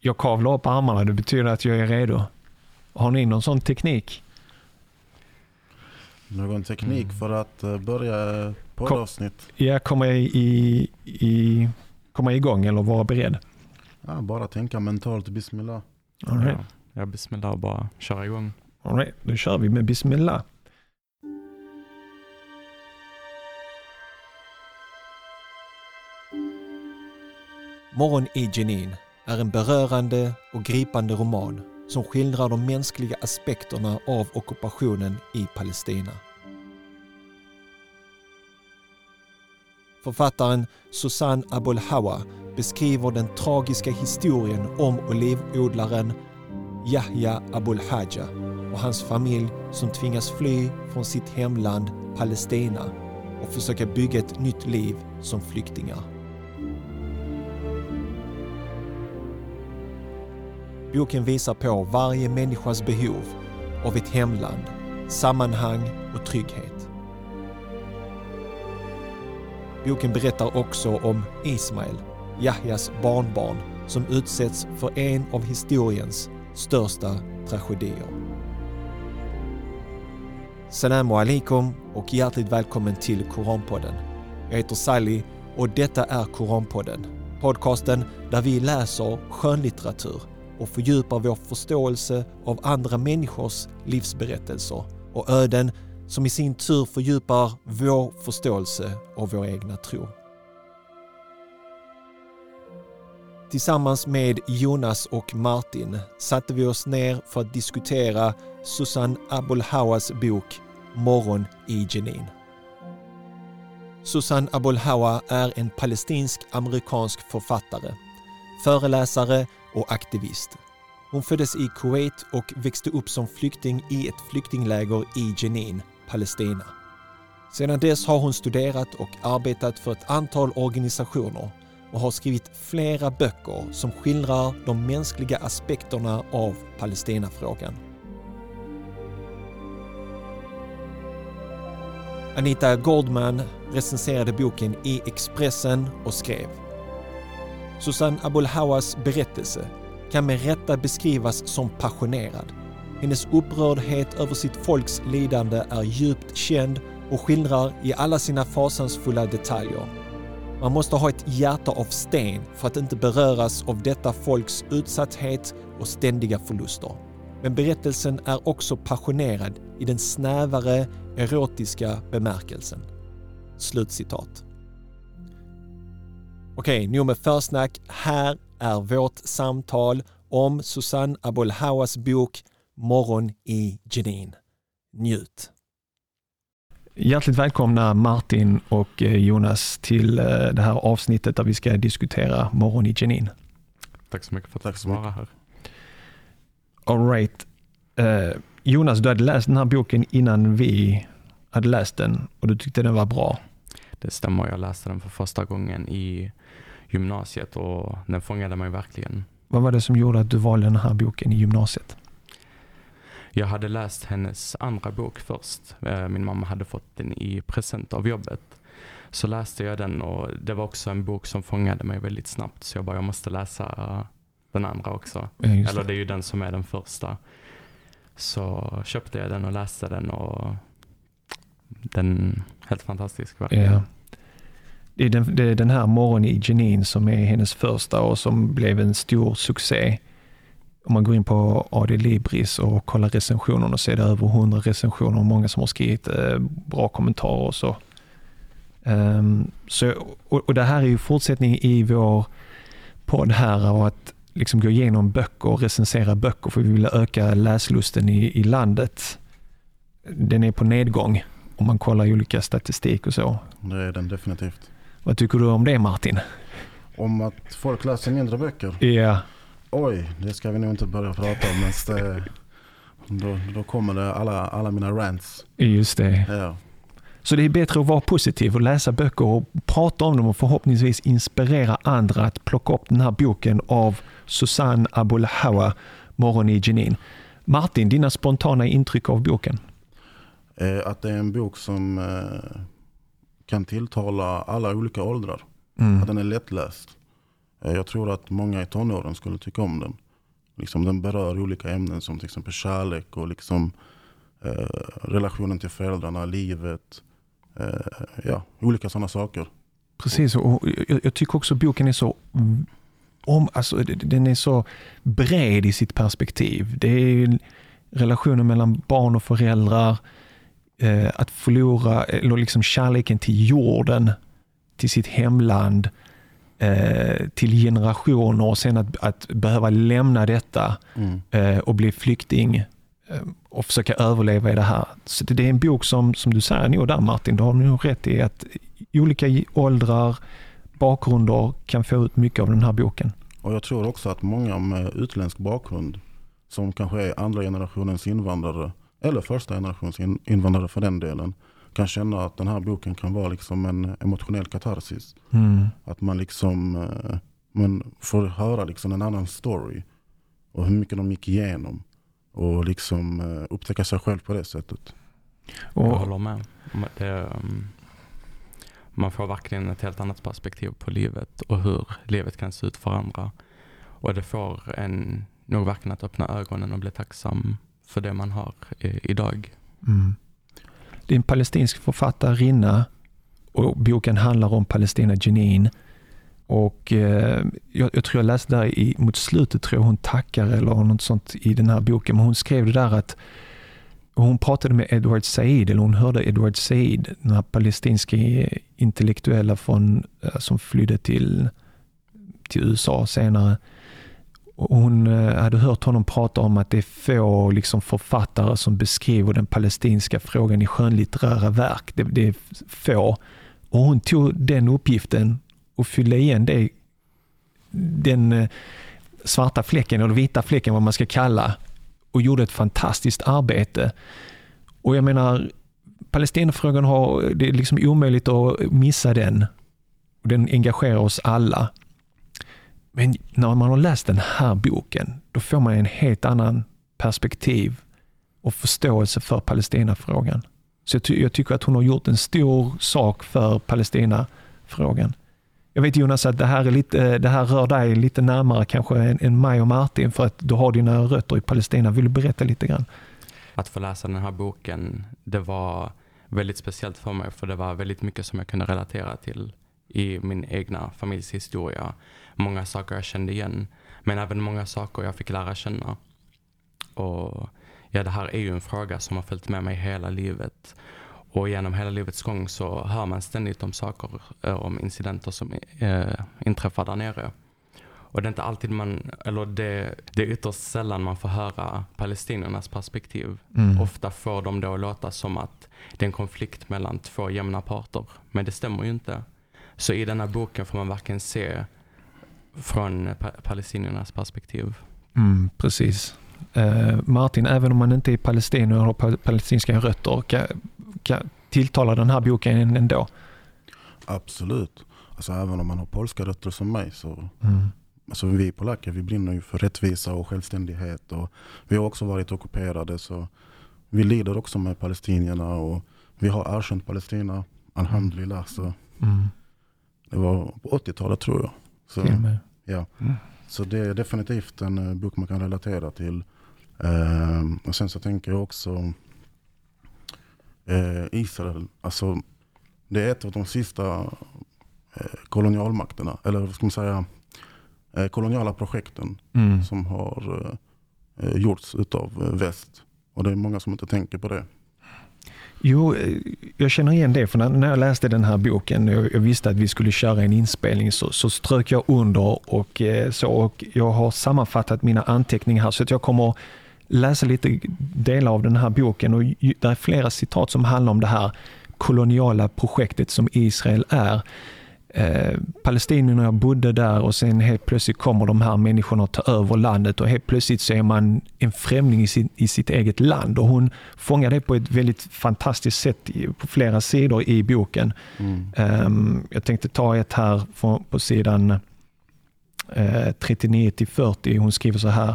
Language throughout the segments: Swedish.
jag kavlar upp armarna, det betyder att jag är redo. Har ni någon sån teknik? Någon teknik Mm. för att eh, börja poddavsnitt? Ja, komma, i, i, i, komma igång eller vara beredd? Ja, bara tänka mentalt bismillah. All right. Ja, jag bismillah och bara köra igång. All right, då kör vi med Bismillah. Morgon i Jenin är en berörande och gripande roman som skildrar de mänskliga aspekterna av ockupationen i Palestina. Författaren Susanne Abulhawa beskriver den tragiska historien om olivodlaren Yahya Abulhaja och hans familj som tvingas fly från sitt hemland Palestina och försöka bygga ett nytt liv som flyktingar. Boken visar på varje människas behov av ett hemland, sammanhang och trygghet. Boken berättar också om Ismail, Yahyas barnbarn, som utsätts för en av historiens största tragedier. Salamu alaikum och hjärtligt välkommen till Koranpodden. Jag heter Sally och detta är Koranpodden. Podcasten där vi läser skönlitteratur och fördjupar vår förståelse av andra människors livsberättelser och öden som i sin tur fördjupar vår förståelse av vår egna tro. Tillsammans med Jonas och Martin satte vi oss ner för att diskutera Susan Abulhawas bok Morgon i Jenin. Susan Abulhawa är en palestinsk-amerikansk författare, föreläsare och aktivist. Hon föddes i Kuwait och växte upp som flykting i ett flyktingläger i Jenin, Palestina. Sedan dess har hon studerat och arbetat för ett antal organisationer och har skrivit flera böcker som skildrar de mänskliga aspekterna av Palestinafrågan. Anita Goldman recenserade boken i Expressen och skrev Susanne Abulhawas berättelse kan med rätta beskrivas som passionerad. Hennes upprördhet över sitt folks lidande är djupt känd och skildrar i alla sina fasansfulla detaljer. Man måste ha ett hjärta av sten för att inte beröras av detta folks utsatthet och ständiga förluster. Men berättelsen är också passionerad i den snävare erotiska bemärkelsen. Slutcitat. Okej, nog med försnack. Här är vårt samtal om Susanne Abul Hawas bok Morgon i Jenin. Njut! Hjärtligt välkomna Martin och eh, Jonas till eh, det här avsnittet där vi ska diskutera Morgon i Jenin. Tack så mycket för att jag får vara här. All right. Eh, Jonas, du hade läst den här boken innan vi hade läst den och du tyckte den var bra. Det stämmer, jag läste den för första gången i gymnasiet och den fångade mig verkligen. Vad var det som gjorde att du valde den här boken i gymnasiet? Jag hade läst hennes andra bok först. Eh, Min mamma hade fått den i present av jobbet. Så läste jag den och det var också en bok som fångade mig väldigt snabbt. Så jag bara, jag måste läsa den andra också. Ja, just Eller det. det är ju den som är den första. Så köpte jag den och läste den och den helt fantastisk verkligen. Ja. Det är, den, det är den här Morgon i Jenin som är hennes första och som blev en stor succé. Om man går in på AD Libris och kollar recensionerna så är det över 100 recensioner och många som har skrivit eh, bra kommentarer och så. Um, så och, och det här är ju fortsättning i vår podd här och att liksom gå igenom böcker och recensera böcker för vi vill öka läslusten i, i landet. Den är på nedgång om man kollar i olika statistik och så. Det är den definitivt. Vad tycker du om det Martin? Om att folk läser mindre böcker. Ja, Oj, det ska vi nog inte börja prata om. Men då, då kommer det alla, alla mina rants. just det. Ja. Så det är bättre att vara positiv och läsa böcker och prata om dem och förhoppningsvis inspirera andra att plocka upp den här boken av Susanne Abul Hawa, Morgon i Jenin. Martin, dina spontana intryck av boken? Eh, Att det är en bok som eh, kan tilltala alla olika åldrar. Mm. Att den är lättläst. Eh, jag tror att många i tonåren skulle tycka om den. Liksom den berör olika ämnen som till exempel kärlek och liksom, eh, relationen till föräldrarna, livet. Eh, ja, olika sådana saker. Precis, och jag, jag tycker också boken är så om, alltså, den är så bred i sitt perspektiv. Det är relationen mellan barn och föräldrar, eh, att förlora eller liksom kärleken till jorden, till sitt hemland, eh, till generationer och sen att, att behöva lämna detta mm. eh, och bli flykting eh, och försöka överleva i det här. Så det, det är en bok som, som du säger nog där Martin, du har nog rätt i att olika åldrar, bakgrunder kan få ut mycket av den här boken. Och Jag tror också att många med utländsk bakgrund som kanske är andra generationens invandrare eller första generationens invandrare för den delen kan känna att den här boken kan vara liksom en emotionell katarsis. Mm. Att man liksom eh, man får höra liksom en annan story och hur mycket de gick igenom och liksom eh, upptäcka sig själv på det sättet. Och, Jag håller med. Det, um, man får verkligen ett helt annat perspektiv på livet och hur livet kan se ut för andra. Och det får en nog verkligen att öppna ögonen och bli tacksam för det man har eh, idag. Mm. Det är en palestinsk författarinna och boken handlar om Palestina Jenin. Och eh, jag, jag, tror jag läste där i, mot slutet, tror jag hon tackar eller något sånt i den här boken, men hon skrev det där att hon pratade med Edward Said, eller hon hörde Edward Said, den här palestinska intellektuella från, eh, som flydde till, till USA senare hon eh, hade hört honom prata om att det är få liksom, författare som beskriver den palestinska frågan i skönlitterära verk. Det, det är få. Och hon tog den uppgiften och fyllde igen det, den eh, svarta fläcken, eller vita fläcken vad man ska kalla, och gjorde ett fantastiskt arbete. Och jag menar, Palestinafrågan har, det är liksom omöjligt att missa den. Den engagerar oss alla. Men när man har läst den här boken, då får man en helt annan perspektiv och förståelse för Palestinafrågan. Så jag, ty jag tycker att hon har gjort en stor sak för Palestinafrågan. Jag vet Jonas att det här, är lite, det här rör dig lite närmare kanske än, än mig och Martin för att du har dina rötter i Palestina. Vill du berätta lite grann? Att få läsa den här boken, det var väldigt speciellt för mig för det var väldigt mycket som jag kunde relatera till i min egna familjs historia. Många saker jag kände igen, men även många saker jag fick lära känna. Och ja, det här är ju en fråga som har följt med mig hela livet. Och genom hela livets gång så hör man ständigt om saker, eh, om incidenter som äh, inträffar där nere. Och det är inte alltid man, eller det, det är ytterst sällan man får höra palestiniernas perspektiv. Mm. Ofta får de då låta som att det är en konflikt mellan två jämna parter. Men det stämmer ju inte. Så i denna boken får man verkligen se från pa palestiniernas perspektiv. Mm, precis. Uh, Martin, även om man inte är palestinier och har palestinska rötter, kan, kan tilltala den här boken ändå? Absolut. Alltså, även om man har polska rötter som mig så mm. Alltså vi polacker vi brinner ju för rättvisa och självständighet. Och vi har också varit ockuperade så vi lider också med palestinierna. Och vi har erkänt Palestina, alhamdulillah. Så mm. Det var på 80-talet tror jag. Så, ja. Mm. så det är definitivt en uh, bok man kan relatera till. Uh, och Sen så tänker jag också uh, Israel. Alltså, det är ett av de sista eh, kolonialmakterna. Eller vad ska man säga? Eh, koloniala projekten mm. som har eh, eh, gjorts utav väst. Och det är många som inte tänker på det. Jo, eh, jag känner igen det. För när jag läste den här boken och jag visste att vi skulle köra en inspelning så, så strök jag under och eh, så. Och jag har sammanfattat mina anteckningar här så att jag kommer läsa lite delar av den här boken. Och det är flera citat som handlar om det här koloniala projektet som Israel är. Eh, Eh, palestinierna bodde där och sen helt plötsligt kommer de här människorna att ta över landet och helt plötsligt så är man en främling i, sin, i sitt eget land. Och hon fångar det på ett väldigt fantastiskt sätt på flera sidor i boken. Mm. Um, jag tänkte ta ett här på, på sidan uh, 39 40. Hon skriver så här.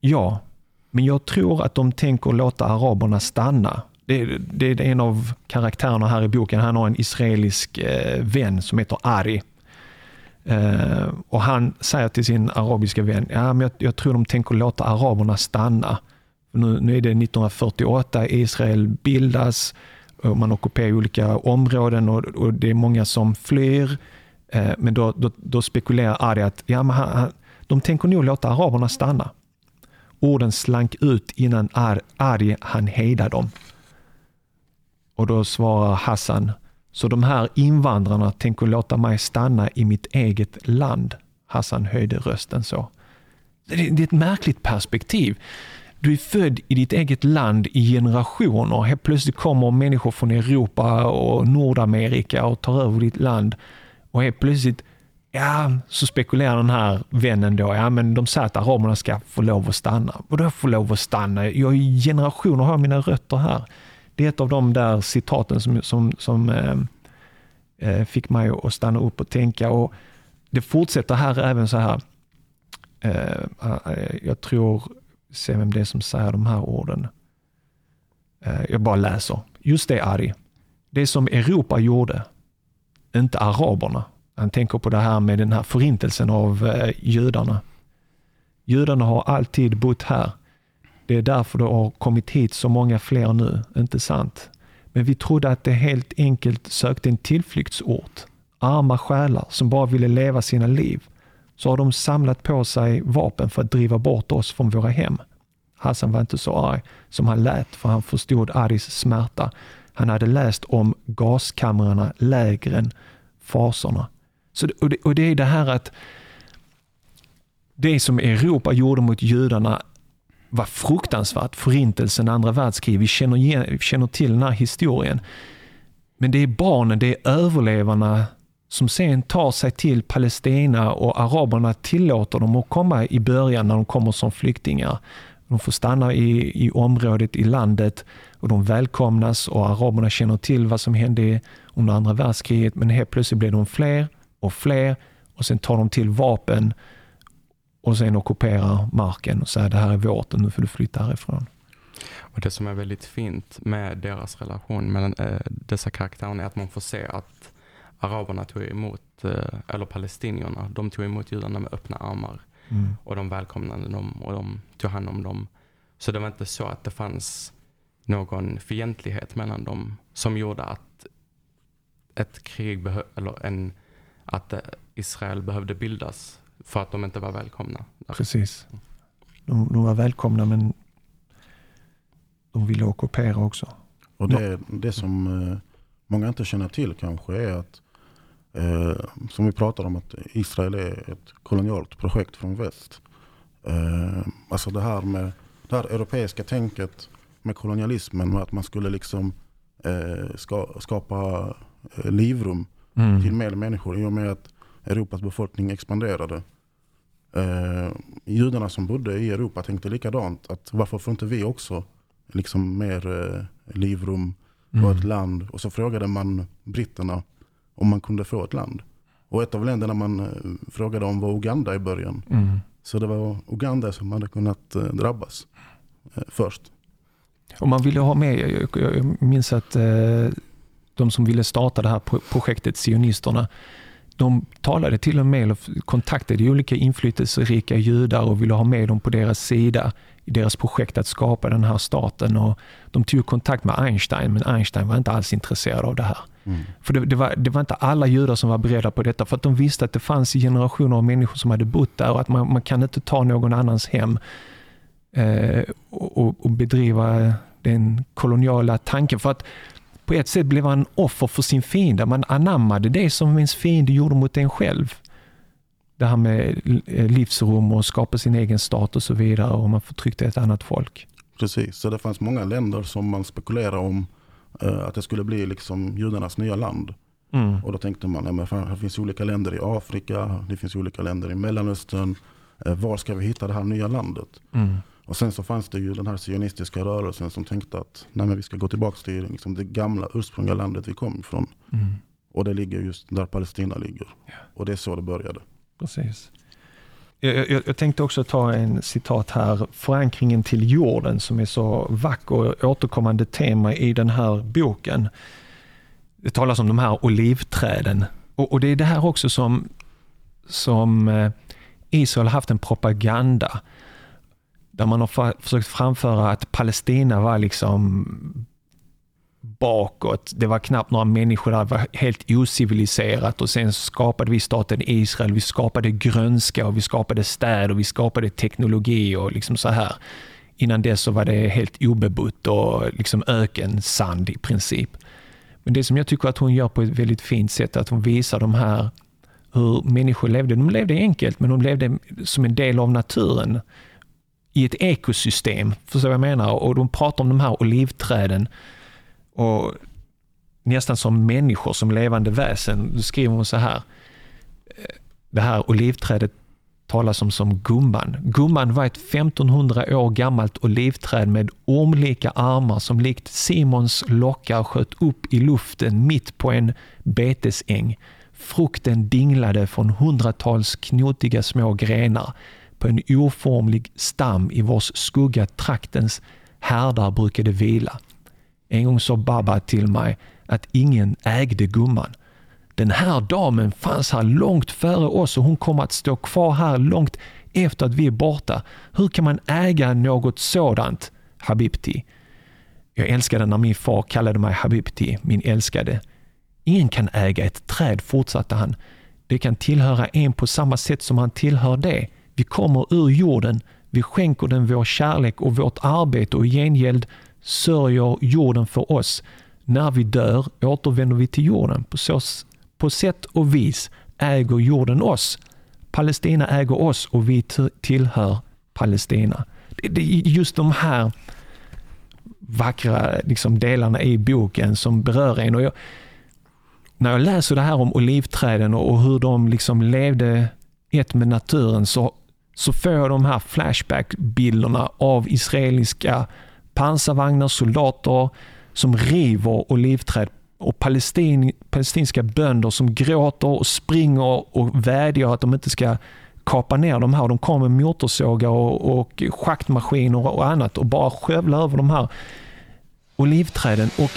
Ja, men jag tror att de tänker låta araberna stanna det, det, är en av karaktärerna här i boken. Han har en israelisk eh, vän som heter Ari. Eh, och han säger till sin arabiska vän, ja, men jag, jag tror de tänker låta araberna stanna. Nu, nu är det 1948, Israel bildas, och man ockuperar olika områden och, och det är många som flyr. Eh, men då, då, då spekulerar Ari att ja, men han, de tänker nog låta araberna stanna. Orden slank ut innan Ari han hejda dem. Och då svarar Hassan, så de här invandrarna tänker låta mig stanna i mitt eget land. Hassan höjde rösten så. Det är ett märkligt perspektiv. Du är född i ditt eget land i generationer. Helt plötsligt kommer människor från Europa och Nordamerika och tar över ditt land. Och helt plötsligt Ja, så spekulerar den här vännen då, ja men de säger att araberna ska få lov att stanna. Vadå få lov att stanna? Jag i generationer har mina rötter här. Det är ett av de där citaten som, som, som eh, eh fick mig att stanna upp och tänka. Och det fortsätter här även så här. Eh, eh, eh, jag tror, se vem det är som säger de här orden. Eh, jag bara läser. Just det Ari. Det som Europa gjorde, inte araberna. Han tänker på det här med den här förintelsen av eh, judarna. Judarna har alltid bott här. Det är därför det har kommit hit så många fler nu, inte sant? Men vi trodde att det helt enkelt sökte en tillflyktsort. Arma själar som bara ville leva sina liv. Så har de samlat på sig vapen för att driva bort oss från våra hem. Hassan var inte så arg som han lät för han förstod Aris smärta. Han hade läst om gaskamrarna, lägren, fasorna. Så, och, det, och det är det här att det som Europa gjorde mot judarna var fruktansvärt. Förintelsen, andra världskriget. Vi känner, igen, vi känner till den här historien. Men det är barnen, det är överlevarna som sen tar sig till Palestina och araberna tillåter dem att komma i början när de kommer som flyktingar. De får stanna i, i området, i landet och de välkomnas och araberna känner till vad som hände under andra världskriget men helt plötsligt blir de fler och fler och sen tar de till vapen och sen ockuperar marken och säger det här är vårt och nu får du flytta härifrån. Och Det som är väldigt fint med deras relation mellan äh, dessa karaktärer är att man får se att araberna tog emot, äh, eller palestinierna, de tog emot judarna med öppna armar. Mm. Och de välkomnade dem och de tog hand om dem. Så det var inte så att det fanns någon fientlighet mellan dem som gjorde att ett krig, eller en att eh, Israel behövde bildas för att de inte var välkomna. Precis. De, de var välkomna men de ville ockupera också. Och det, det som eh, många inte känner till kanske är att eh, som vi pratar om att Israel är ett kolonialt projekt från väst. Eh, alltså det här med det här europeiska tänket med kolonialismen och att man skulle liksom eh, ska, skapa eh, livrum mm. till mer människor i och med att Europas befolkning expanderade. Eh, judarna som bodde i Europa tänkte likadant. Att varför får inte vi också liksom mer eh, livrum mm. och ett land? Och så frågade man britterna om man kunde få ett land. Och ett av länderna man eh, frågade om var Uganda i början. Mm. Så det var Uganda som hade kunnat eh, drabbas eh, först. Och man ville ha med, jag, minns att de som ville starta det här projektet, sionisterna, de talade till och med och kontaktade olika inflytelserika judar och ville ha med dem på deras sida i deras projekt att skapa den här staten. Och de tog kontakt med Einstein, men Einstein var inte alls intresserad av det här. Mm. För det, det, var, det var inte alla judar som var beredda på detta, för att de visste att det fanns generationer av människor som hade bott där och att man, man kan inte ta någon annans hem eh, och, och bedriva den koloniala tanken. För att på ett sätt blev han offer för sin fiende. Man anammade det som ens fiende gjorde mot en själv. Det här med livsrum och skapa sin egen stat och så vidare och man förtryckte ett annat folk. Precis, så det fanns många länder som man spekulerade om uh, att det skulle bli liksom judarnas nya land. Mm. Och då tänkte man, ja, det finns olika länder i Afrika, det finns olika länder i Mellanöstern. Uh, var ska vi hitta det här nya landet? Mm. Och sen så fanns det ju den här sionistiska rörelsen som tänkte att nej, vi ska gå tillbaka till liksom det gamla ursprungliga landet vi kom ifrån. Mm. Och det ligger just där Palestina ligger. Ja. Och det är så det började. Precis. Jag, jag, jag, tänkte också ta en citat här. Förankringen till jorden som är så vacker och återkommande tema i den här boken. Det talas om de här olivträden. Och, och det är det här också som som eh, Israel haft en propaganda där man har försökt framföra att Palestina var liksom bakåt. Det var knappt några människor där, det var helt ociviliserat och sen skapade vi staten Israel. Vi skapade grönska och vi skapade städer och vi skapade teknologi och liksom så här. Innan dess så var det helt obebott och liksom ökensand i princip. Men det som jag tycker att hon gör på ett väldigt fint sätt är att hon visar de här hur människor levde. De levde enkelt, men de levde som en del av naturen i ett ekosystem. Förstår vad jag menar? Och de pratar om de här olivträden och nästan som människor, som levande väsen. Då skriver hon så här. Eh, det här olivträdet talas om som gumman. Gumman var ett 1500 år gammalt olivträd med ormlika armar som likt Simons lockar sköt upp i luften mitt på en betesäng. Frukten dinglade från hundratals knotiga små grenar på en oformlig stam i vars skugga traktens härdar brukade vila. En gång sa Baba till mig att ingen ägde gumman. Den här damen fanns här långt före oss och hon kommer att stå kvar här långt efter att vi är borta. Hur kan man äga något sådant, Habibti? Jag älskade när min far kallade mig Habibti, min älskade. Ingen kan äga ett träd, fortsatte han. Det kan tillhöra en på samma sätt som han tillhör det. Vi kommer ur jorden, vi skänker den vår kärlek och vårt arbete och i gengäld sörjer jorden för oss. När vi dör återvänder vi till jorden. På, så, på sätt och vis äger jorden oss. Palestina äger oss och vi tillhör Palestina. Det, är just de här vackra liksom, delarna i boken som berör en. Och jag, när jag läser det här om olivträden och hur de liksom levde ett med naturen så, så får jag de här flashback-bilderna av israeliska pansarvagnar, soldater som river olivträd och palestin, palestinska bönder som gråter och springer och vädjar att de inte ska kapa ner de här. De kommer med motorsågar och, och schaktmaskiner och annat och bara skövlar över de här olivträden. Och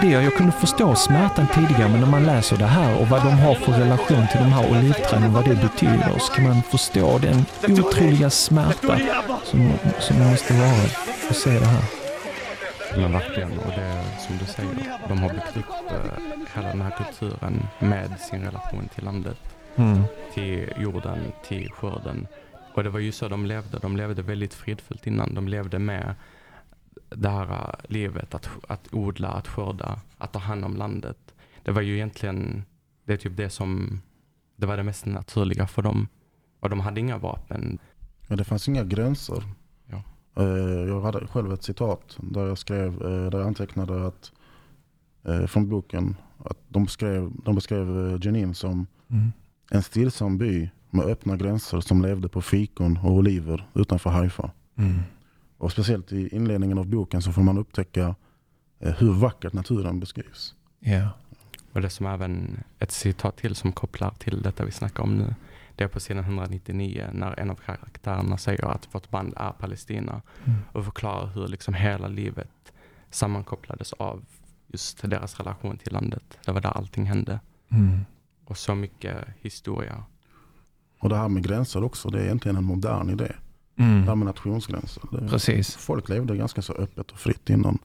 tidigare, jag kunde förstå smärtan tidigare, men när man läser det här och vad de har för relation till de här olivträden, vad det betyder, så kan man förstå den otroliga smärta som, som måste vara att se det här. Men verkligen, och det är som du säger, de har byggt upp eh, hela den här kulturen med sin relation till landet, mm. till jorden, till skörden. Och det var ju så de levde. De levde väldigt fridfullt innan. De levde med det här livet, att, att odla, att skörda, att ta hand om landet. Det var ju egentligen, det är typ det som, det var det mest naturliga för dem. Och de hade inga vapen. Ja, det fanns inga gränser. Ja. Eh, jag hade själv ett citat där jag skrev, eh, där jag antecknade att eh, från boken att de beskrev, de beskrev Jenin som mm. en stillsam by med öppna gränser som levde på fikon och oliver utanför Haifa. Mm. Och speciellt i inledningen av boken så får man upptäcka eh, hur vackert naturen beskrivs. Yeah. Och det som även ett citat till som kopplar till detta vi snackar om nu. Det är på sidan 199 när en av karaktärerna säger att vårt band är Palestina. Mm. Och förklarar hur liksom hela livet sammankopplades av just deras relation till landet. Det var där allting hände. Mm. Och så mycket historia. Och det här med gränser också, det är egentligen en modern idé. Mm. Det här med nationsgränser. Det, Precis. Folk levde ganska så öppet och fritt innan.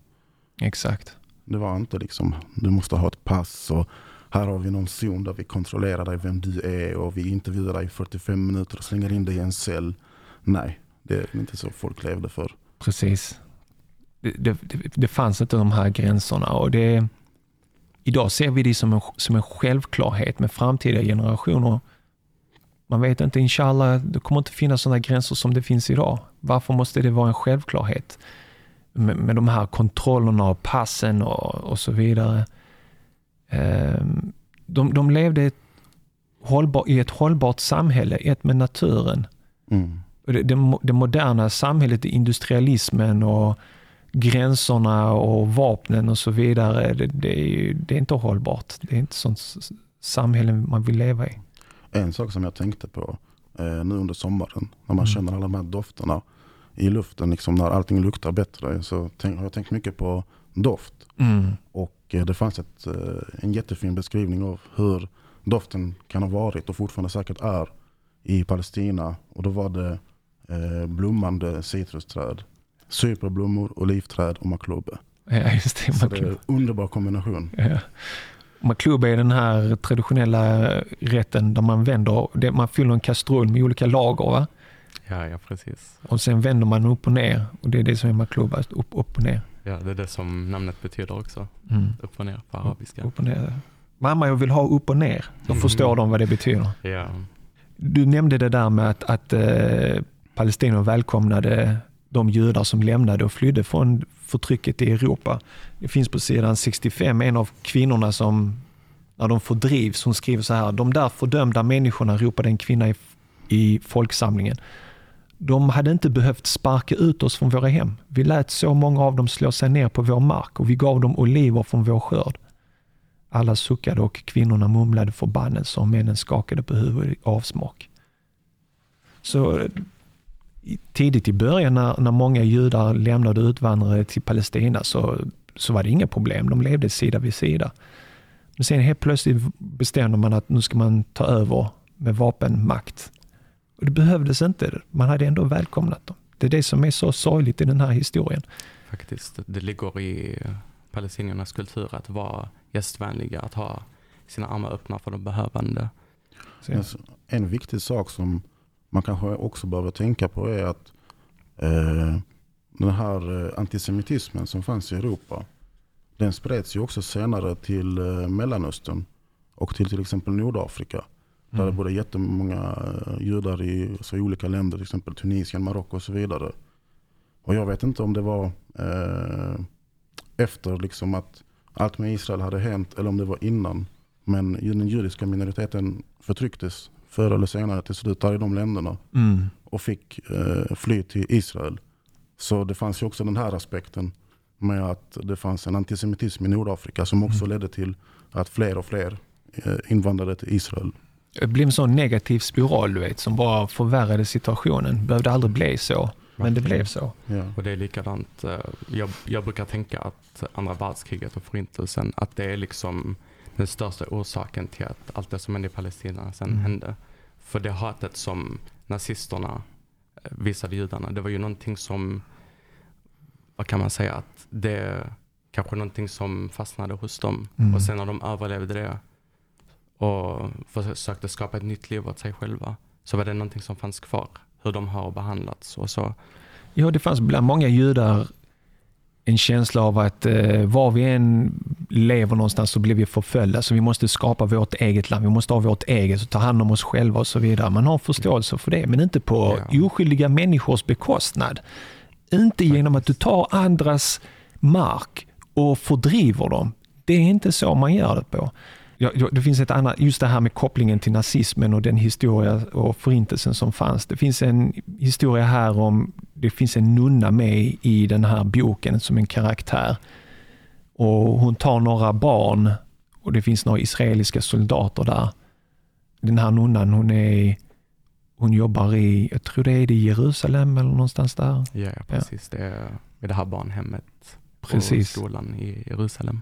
Exakt. Det var inte liksom, du måste ha ett pass och här har vi någon zon där vi kontrollerar dig vem du är och vi intervjuar dig i 45 minuter och slänger in dig i en cell. Nej, det är inte så folk levde för. Precis. Det, det, det fanns inte de här gränserna och det Idag ser vi det som en, som en självklarhet med framtida generationer man vet inte, inshallah, det kommer inte finnas sådana gränser som det finns idag. Varför måste det vara en självklarhet? Med, med de här kontrollerna och passen och, och så vidare. Ehm, de, de levde hållbar, i ett hållbart samhälle, ett med naturen. Mm. Det, det, det moderna samhället, industrialismen och gränserna och vapnen och så vidare, det, det, är, ju, det är inte hållbart. Det är inte sånt samhälle man vill leva i. En sak som jag tänkte på eh, nu under sommaren, när man Mm. känner alla de här dofterna i luften, liksom när allting luktar bättre, så tänk, har jag tänkt mycket på doft. Och eh, det fanns ett, eh, en jättefin beskrivning av hur doften kan ha varit och fortfarande säkert är i Palestina. Och då var det eh, blommande citrusträd, superblommor, olivträd och maklube. Ja, just det. Så det är en underbar kombination. ja. Makluba är den här traditionella rätten där man vänder, man fyller en kastrull med olika lager va? Ja, ja precis. och sen vänder man upp och ner och det är det som är makluba, upp, upp och ner. Ja, det är det som namnet betyder också. Mm. Upp och ner på arabiska. Upp och ner. Mamma, jag vill ha upp och ner. Då Mm. förstår de vad det betyder. Ja, Du nämnde det där med att, att eh, Palestina välkomnade de judar som lämnade och flydde från förtrycket i Europa. Det finns på sidan 65 en av kvinnorna som, när de fördrivs, hon skriver så här. De där fördömda människorna, ropade en kvinna i, i folksamlingen. De hade inte behövt sparka ut oss från våra hem. Vi lät så många av dem slå sig ner på vår mark och vi gav dem oliver från vår skörd. Alla suckade och kvinnorna mumlade förbannelser och männen skakade på huvudet i avsmak. Så tidigt i början när, när många judar lämnade och utvandrade till Palestina så, så var det inga problem. De levde sida vid sida. Men sen helt plötsligt bestämde man att nu ska man ta över med vapenmakt. Och det behövdes inte. Man hade ändå välkomnat dem. Det är det som är så sorgligt i den här historien. faktiskt. Det ligger i palestiniernas kultur att vara gästvänliga, att ha sina armar öppna för de behövande. Så, Men så- En viktig sak som man kanske också behöver tänka på är att eh, den här eh, antisemitismen som fanns i Europa, den spreds ju också senare till eh, Mellanöstern och till till exempel Nordafrika. Där det mm. bodde jättemånga eh, judar i, så olika länder, till exempel Tunisien, Marocko och så vidare. Och jag vet inte om det var eh, efter liksom att allt med Israel hade hänt eller om det var innan. Men den judiska minoriteten förtrycktes förr eller senare till slut i de länderna Mm. och fick eh, fly till Israel. Så det fanns ju också den här aspekten med att det fanns en antisemitism i Nordafrika som också Mm. ledde till att fler och fler eh, invandrade till Israel. Det blev en sån negativ spiral du vet, som bara förvärrade situationen. Det behövde aldrig bli så, men det blev så. Ja. Och det är likadant, eh, jag, jag brukar tänka att andra världskriget och förintelsen, att det är liksom den största orsaken till att allt det som hände i Palestina sen Mm. hände. För det hatet som nazisterna eh, visade judarna, det var ju någonting som, vad kan man säga, att det kanske någonting som fastnade hos dem. Mm. Och sen när de överlevde det och försökte skapa ett nytt liv åt sig själva, så var det någonting som fanns kvar. Hur de har behandlats och så. Ja, det fanns bland många judar en känsla av att eh, var vi än lever någonstans så blir vi förföljda, så vi måste skapa vårt eget land, vi måste ha vårt eget och ta hand om oss själva och så vidare. Man har förståelse för det, men inte på Ja. oskyldiga människors bekostnad. Inte genom att du tar andras mark och fördriver dem. Det är inte så man gör det på. Ja, ja, det finns ett annat, just det här med kopplingen till nazismen och den historia och förintelsen som fanns. Det finns en historia här om, det finns en nunna med i den här boken som en karaktär. Och hon tar några barn och det finns några israeliska soldater där. Den här nunnan, hon är hon jobbar i, jag tror det är i Jerusalem eller någonstans där. Ja, ja precis. Det är det här barnhemmet Precis. på skolan i Jerusalem.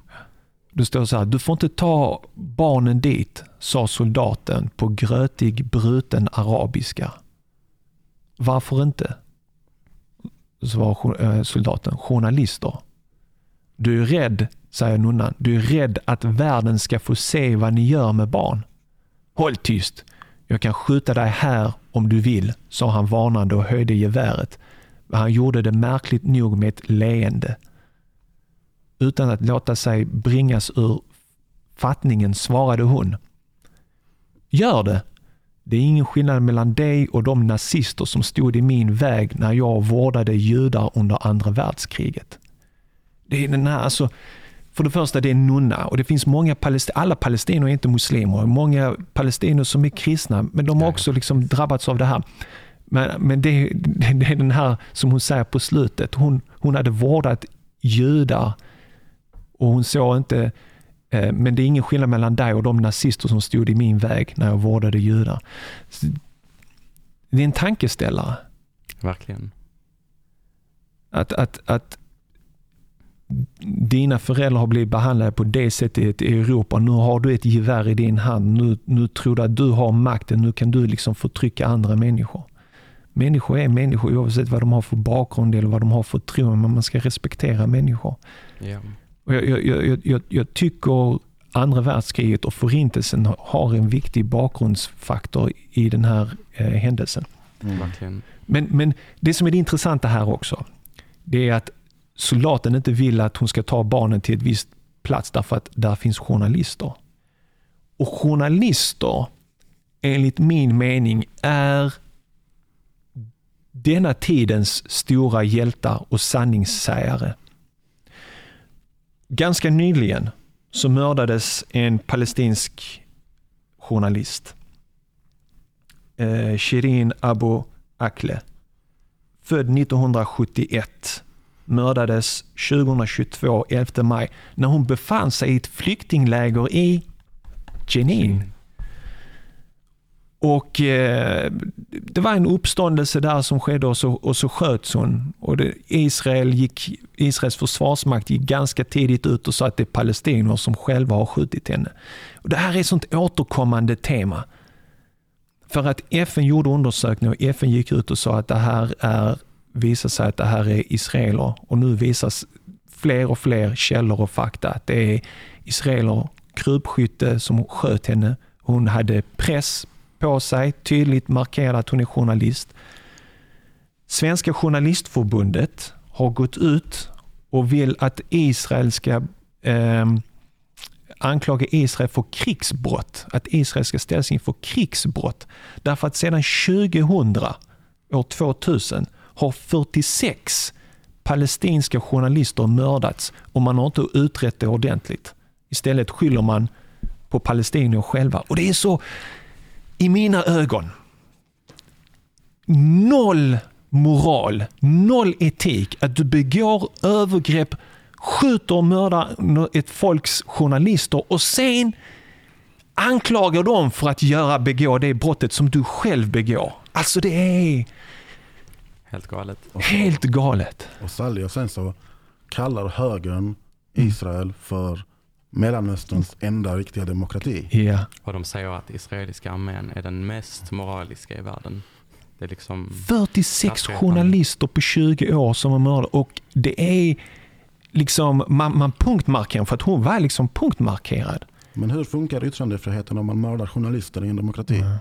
Det står så här, du får inte ta barnen dit, sa soldaten på grötig bruten arabiska. Varför inte? Svarar eh, soldaten, journalister. Du är rädd, säger nunnan, du är rädd att världen ska få se vad ni gör med barn. Håll tyst, jag kan skjuta dig här om du vill, sa han varnande och höjde geväret. Han gjorde det märkligt nog med ett leende. Utan att låta sig bringas ur fattningen svarade hon. Gör det. Det är ingen skillnad mellan dig och de nazister som stod i min väg när jag vårdade judar under andra världskriget. Det är den här, alltså, för det första, det är nunna och det finns många palestinier, alla palestinier är inte muslimer, många palestinier som är kristna, men de har också liksom drabbats av det här. Men, men det, det, är den här som hon säger på slutet, hon, hon hade vårdat judar och hon såg inte eh, men det är ingen skillnad mellan dig och de nazister som stod i min väg när jag vårdade judar. Det är en tankeställare. Verkligen. Att, att, att dina föräldrar har blivit behandlade på det sättet i Europa. Nu har du ett gevär i din hand. Nu, nu tror du att du har makten. Nu kan du liksom förtrycka andra människor. Människor är människor oavsett vad de har för bakgrund eller vad de har för tro. Men man ska respektera människor. Yeah. Och jag, jag, jag, jag, jag tycker andra världskriget och förintelsen har en viktig bakgrundsfaktor i den här eh, händelsen. Mm. Men, men det som är det intressanta här också, det är att soldaten inte vill att hon ska ta barnen till ett visst plats därför att där finns journalister. Och journalister, enligt min mening, är denna tidens stora hjältar och sanningssägare. Ganska nyligen så mördades en palestinsk journalist. Eh, Shirin Abu Akle. Född 1971 mördades 2022, 11 maj, när hon befann sig i ett flyktingläger i Jenin. Och eh, Det var en uppståndelse där som skedde och så, och så sköts hon. Och det, Israel gick, Israels försvarsmakt gick ganska tidigt ut och sa att det är palestinier som själva har skjutit henne. Och det här är ett sånt återkommande tema. För att FN gjorde undersökningar och FN gick ut och sa att det här är visar sig att det här är israeler och nu visas fler och fler källor och fakta att det är israeler, krypskytte som sköt henne. Hon hade press på sig, tydligt markerat att hon är journalist. Svenska Journalistförbundet har gått ut och vill att Israel ska eh, anklaga Israel för krigsbrott. Att Israel ska ställas inför krigsbrott. Därför att sedan 2000, år 2000, har 46 palestinska journalister mördats och man har inte utrett det ordentligt. Istället skyller man på palestinier själva. Och det är så, i mina ögon, noll moral, noll etik att du begår övergrepp, skjuter och mördar ett folks journalister och sen anklagar dem för att göra, begå det brottet som du själv begår. Alltså det är Helt galet. Och Helt galet. Och Sally och sen så kallar högern Israel för Mellanösterns enda riktiga demokrati. Ja. Och de säger att israeliska armén är den mest moraliska i världen. Det är liksom 46 journalister på 20 år som har mördat och det är liksom, man, man punktmarkerar för att hon var liksom punktmarkerad. Men hur funkar yttrandefriheten om man mördar journalister i en demokrati? Mm.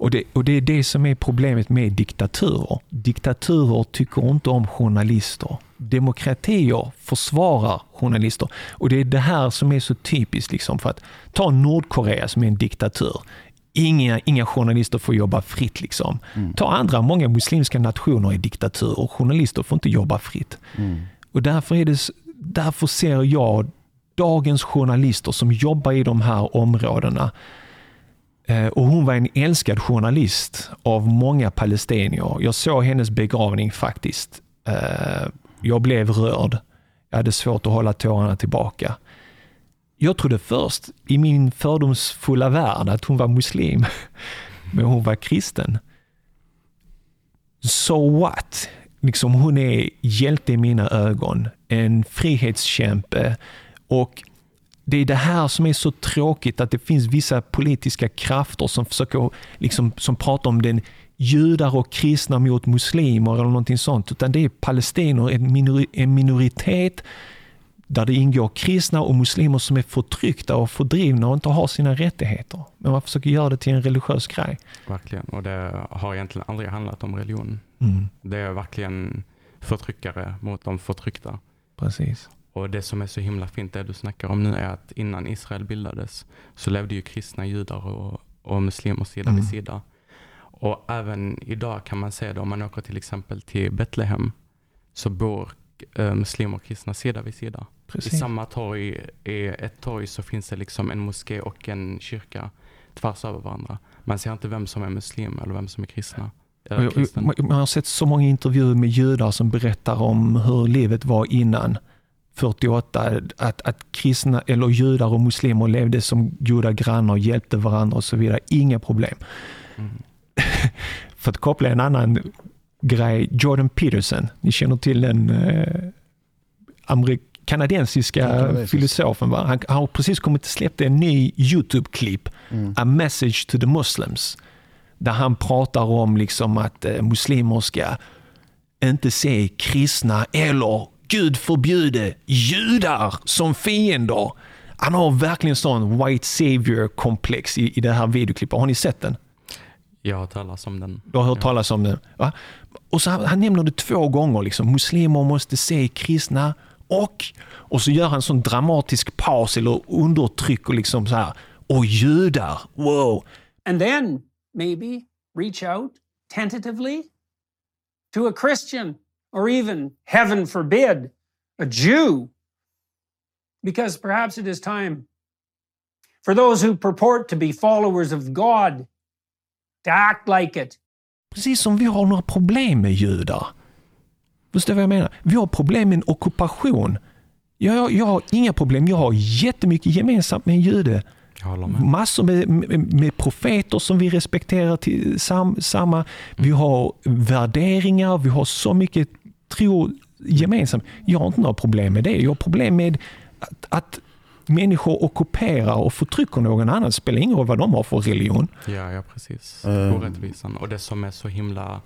Och det, och det är det som är problemet med diktaturer. Diktaturer tycker inte om journalister. Demokratier försvarar journalister. Och det är det här som är så typiskt. Liksom, för att Ta Nordkorea som är en diktatur. Inga, inga journalister får jobba fritt. Liksom. Mm. Ta andra, många muslimska nationer är diktaturer. Journalister får inte jobba fritt. Mm. Och därför, är det, därför ser jag dagens journalister som jobbar i de här områdena Eh, och hon var en älskad journalist av många palestinier. Jag såg hennes begravning faktiskt. Jag blev rörd. Jag hade svårt att hålla tårarna tillbaka. Jag trodde först i min fördomsfulla värld att hon var muslim, men hon var kristen. So what? Liksom hon är hjälte i mina ögon, en frihetskämpe och det är det här som är så tråkigt, att det finns vissa politiska krafter som försöker, liksom, som pratar om den judar och kristna mot muslimer eller någonting sånt. Utan det är palestinier, en, minori, en minoritet där det ingår kristna och muslimer som är förtryckta och fördrivna och inte har sina rättigheter. Men man försöker göra det till en religiös grej. Verkligen, och det har egentligen aldrig handlat om religion. Mm. Det är verkligen förtryckare mot de förtryckta. Precis. Och det som är så himla fint det du snackar om nu är att innan Israel bildades så levde ju kristna judar och, och muslimer sida mm. vid sida. Och även idag kan man se det om man åker till exempel till Betlehem så bor eh, muslimer och kristna sida vid sida. I samma torg, i ett torg så finns det liksom en moské och en kyrka tvärs över varandra. Man ser inte vem som är muslim eller vem som är kristna. Man har sett så många intervjuer med judar som berättar om hur livet var innan 48, att, att kristna eller judar och muslimer levde som goda grannar, hjälpte varandra och så vidare. Inga problem. Mm. För att koppla en annan grej, Jordan Peterson, ni känner till den eh, kanadensiska filosofen. Va? Han, han har precis kommit släppt en ny YouTube-klipp, mm. A message to the Muslims, där han pratar om liksom att eh, muslimer ska inte se kristna eller Gud förbjude judar som fiender. Han har verkligen sån white savior-komplex i, i det här videoklippet. Har ni sett den? Jag har hört talas om den. Du har hört ja. talas om den? Va? Och så han, han nämner det två gånger. Liksom. Muslimer måste se kristna och... Och så gör han sån dramatisk paus eller undertrycker liksom så här. Och judar, wow. And then maybe reach out tentatively to a Christian or even, heaven forbid, a Jew. Because perhaps it is time for those who purport to be followers of God to act like it. Precis som vi har några problem med judar. Förstår du vad jag menar? Vi har problem med en ockupation. Jag, jag har inga problem. Jag har jättemycket gemensamt med en jude. Med. Massor med, med, med, profeter som vi respekterar till sam, samma. Vi har värderingar, vi har så mycket tro gemensamt. Jag har inte några problem med det. Jag har problem med att, att människor ockuperar och förtrycker någon annan. Det spelar ingen roll vad de har för religion. Ja, ja precis. Um. Orättvisan. Och det som är så himla...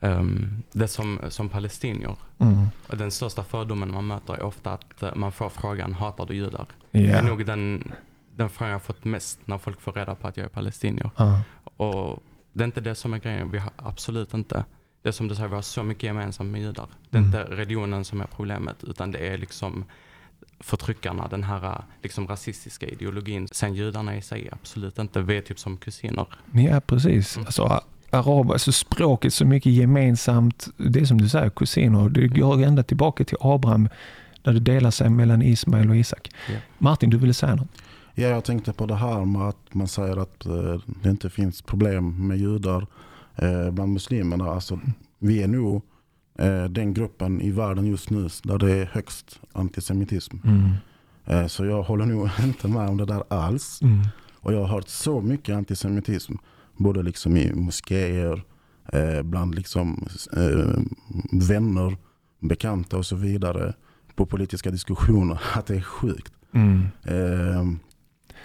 Um, det som, som palestinier. Mm. Och den största fördomen man möter är ofta att eh, man får frågan, hatar du judar? Yeah. Det är nog den, den frågan jag fått mest när folk får reda på att jag är palestinier. Uh. Och det är inte det som är grejen. Vi har absolut inte det är som du säger, vi har så mycket gemensamt med judar. Det är mm. inte religionen som är problemet, utan det är liksom förtryckarna, den här liksom rasistiska ideologin. Sen judarna i sig, absolut inte. Vi är typ som kusiner. Ja, precis. Mm. Alltså, arab, alltså språket så mycket gemensamt. Det är som du säger, kusiner. Det går ända tillbaka till Abraham, där det delar sig mellan Ismael och Isak. Yeah. Martin, du ville säga något? Ja, jag tänkte på det här med att man säger att eh, det inte finns problem med judar eh, bland muslimerna. Alltså, vi är nog den gruppen i världen just nu där det är högst antisemitism. Mm. Eh, så jag håller nog inte med om det där alls. Mm. Och jag har hört så mycket antisemitism. Både liksom i moskéer, eh, bland liksom, eh, vänner, bekanta och så vidare. På politiska diskussioner. Att det är sjukt. Mm. Eh,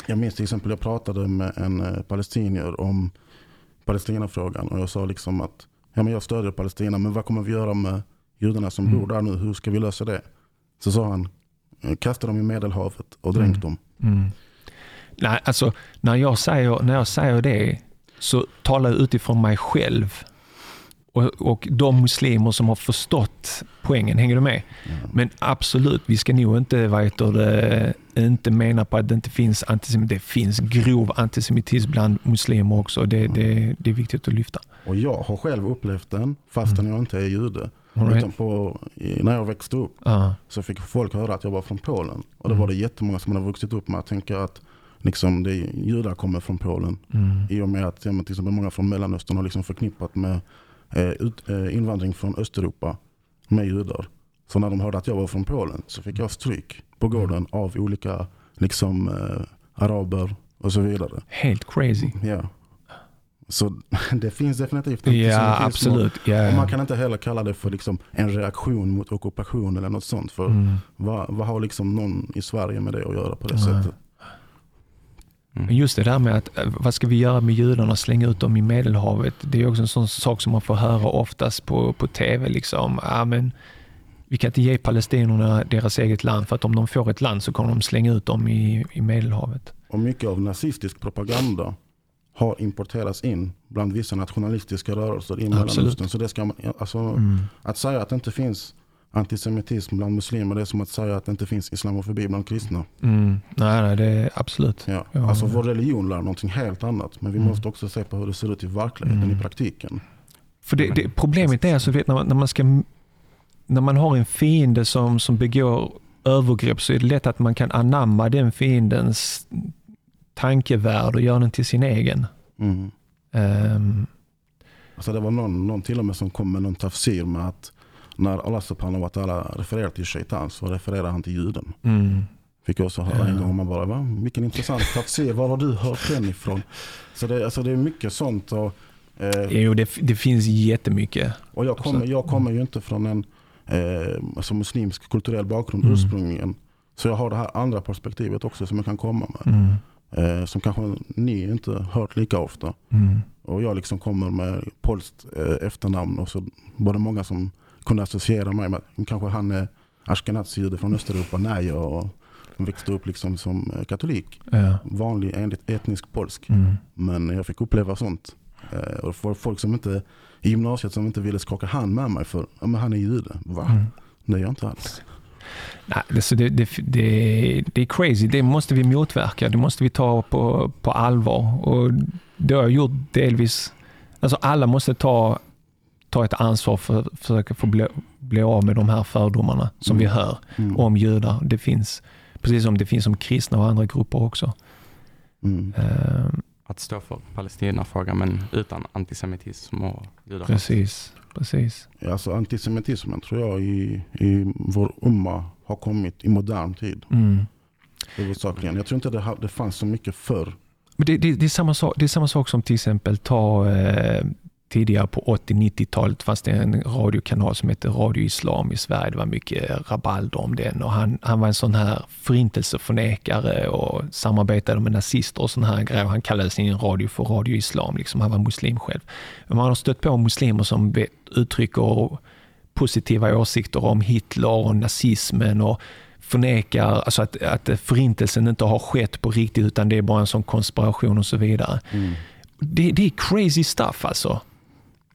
jag minns till exempel, jag pratade med en eh, palestinier om Palestinafrågan. Och jag sa liksom att ja, men jag stödjer Palestina, men vad kommer vi göra med judarna som mm. bor där nu? Hur ska vi lösa det? Så sa han, eh, kasta dem i Medelhavet och dränk mm. dem. Mm. Nej, alltså när jag, säger, när jag säger det så talar jag utifrån mig själv. Och, och de muslimer som har förstått poängen, hänger du med? Mm. Men absolut, vi ska nog inte vad heter det, inte menar på att det inte finns antisemitism. Det finns grov antisemitism bland muslimer också. Det, mm. det, det är viktigt att lyfta. Och jag har själv upplevt den fastän mm. jag inte är jude. Right. Utan på, när jag växte upp uh. så fick folk höra att jag var från Polen. Och då mm. var det jättemånga som hade vuxit upp med att tänka att liksom, det, judar kommer från Polen. Mm. I och med att ja, till exempel många från Mellanöstern har liksom förknippat med ut, eh, invandring från Östeuropa med judar. Så när de hörde att jag var från Polen så fick jag stryk på gården mm. av olika liksom, eh, araber och så vidare. Helt crazy. Ja. Så det finns definitivt Ja, absolut. Yeah. Och man kan inte heller kalla det för liksom en reaktion mot ockupation eller något sånt. För mm. vad, vad har liksom någon i Sverige med det att göra på det mm. sättet? Mm. Just det där med att eh, vad ska vi göra med judarna, slänga ut dem i Medelhavet. Det är också en sån sak som man får höra oftast på, på tv. Liksom. Ja, men vi kan inte ge palestinierna deras eget land för att om de får ett land så kommer de slänga ut dem i, i Medelhavet. Och mycket av nazistisk propaganda har importerats in bland vissa nationalistiska rörelser i Mellanöstern. Så det ska man, alltså, mm. Att säga att det inte finns antisemitism bland muslimer det är som att säga att det inte finns islamofobi bland kristna. Mm. Nej, nej, det är absolut. Ja. Ja, alltså vår religion lär någonting helt annat. Men vi mm. måste också se på hur det ser ut i verkligheten, mm. i praktiken. För det, det, problemet är alltså, vet, när, man, när, man ska, när man har en fiende som, som begår övergrepp så är det lätt att man kan anamma den fiendens tankevärld och göra den till sin egen. Ehm, Alltså det var någon, någon till och med som kom med någon tafsir med att när Allah subhanahu wa ta'ala refererar till shaitan så refererar han till juden. mm, Fick jag också höra en gång man bara, Va? vilken intressant tafsir, var har du hört den ifrån? Så det, alltså det är mycket sånt. Och, eh, jo, det, det finns jättemycket. och jag, kommer, jag kommer ju inte från en eh, alltså muslimsk kulturell bakgrund Mm. ursprungligen. Så jag har det här andra perspektivet också som jag kan komma med. Mm, Eh, som kanske ni inte hört lika ofta. mm, Och jag liksom kommer med polskt eh, efternamn och så var det många som kunde associera mig med kanske han är ashkenazi-jude från Östeuropa. Nej, jag växte upp liksom som eh, katolik. ja, Vanlig enligt etnisk polsk. mm, Men jag fick uppleva sånt. Eh, och för folk som inte i gymnasiet som inte ville skaka hand med mig för ja, men han är jude. Va? mm. Det är jag inte alls. Nej, det, det, det, det, det är crazy. Det måste vi motverka. Det måste vi ta på, på allvar. Och det har jag gjort delvis. Alltså alla måste ta, ta ett ansvar för att försöka få bli, bli av med de här fördomarna som Mm. vi hör Mm. om judar. Det finns, precis som det finns om kristna och andra grupper också. Mm. Ehm, Att stå för Palestinafrågan men utan antisemitism och judar. precis, precis. Ja, Alltså antisemitismen tror jag i, i vår umma har kommit i modern tid. Mm. Jag tror inte det, det fanns så mycket förr. Men det, det, det, är samma sak, det är samma sak som till exempel ta eh, tidigare på 80-90-talet fanns det en radiokanal som hette Radio Islam i Sverige. Det var mycket rabalder om den och han, han var en sån här förintelseförnekare och samarbetade med nazister och sån här grejer. Han kallade sin radio för Radio Islam, liksom. han var muslim själv. Men man har stött på muslimer som uttrycker positiva åsikter om Hitler och nazismen och förnekar alltså att, att förintelsen inte har skett på riktigt utan det är bara en sån konspiration och så vidare. Det, det är crazy stuff alltså.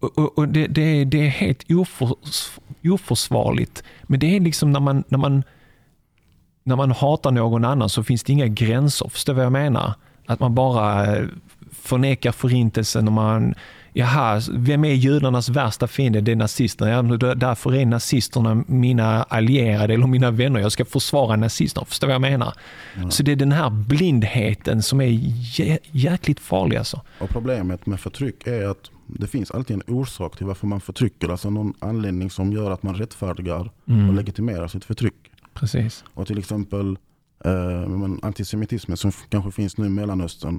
Och, och, det, det, det är helt oförs, oförsvarligt. Men det är liksom när man, när, man, när man hatar någon annan så finns det inga gränser. Förstår du vad jag menar? Att man bara eh, förnekar förintelsen och man Jaha, vem är judarnas värsta fiende? Det är nazisterna. Ja, därför är nazisterna mina allierade eller mina vänner. Jag ska försvara nazisterna. Förstår du vad jag menar? Så det är den här blindheten som är jä- jäkligt farlig alltså. Och problemet med förtryck är att det finns alltid en orsak till varför man förtrycker. Alltså någon anledning som gör att man rättfärdigar och legitimerar sitt förtryck. Precis. Och till exempel eh, men antisemitismen som kanske finns nu i Mellanöstern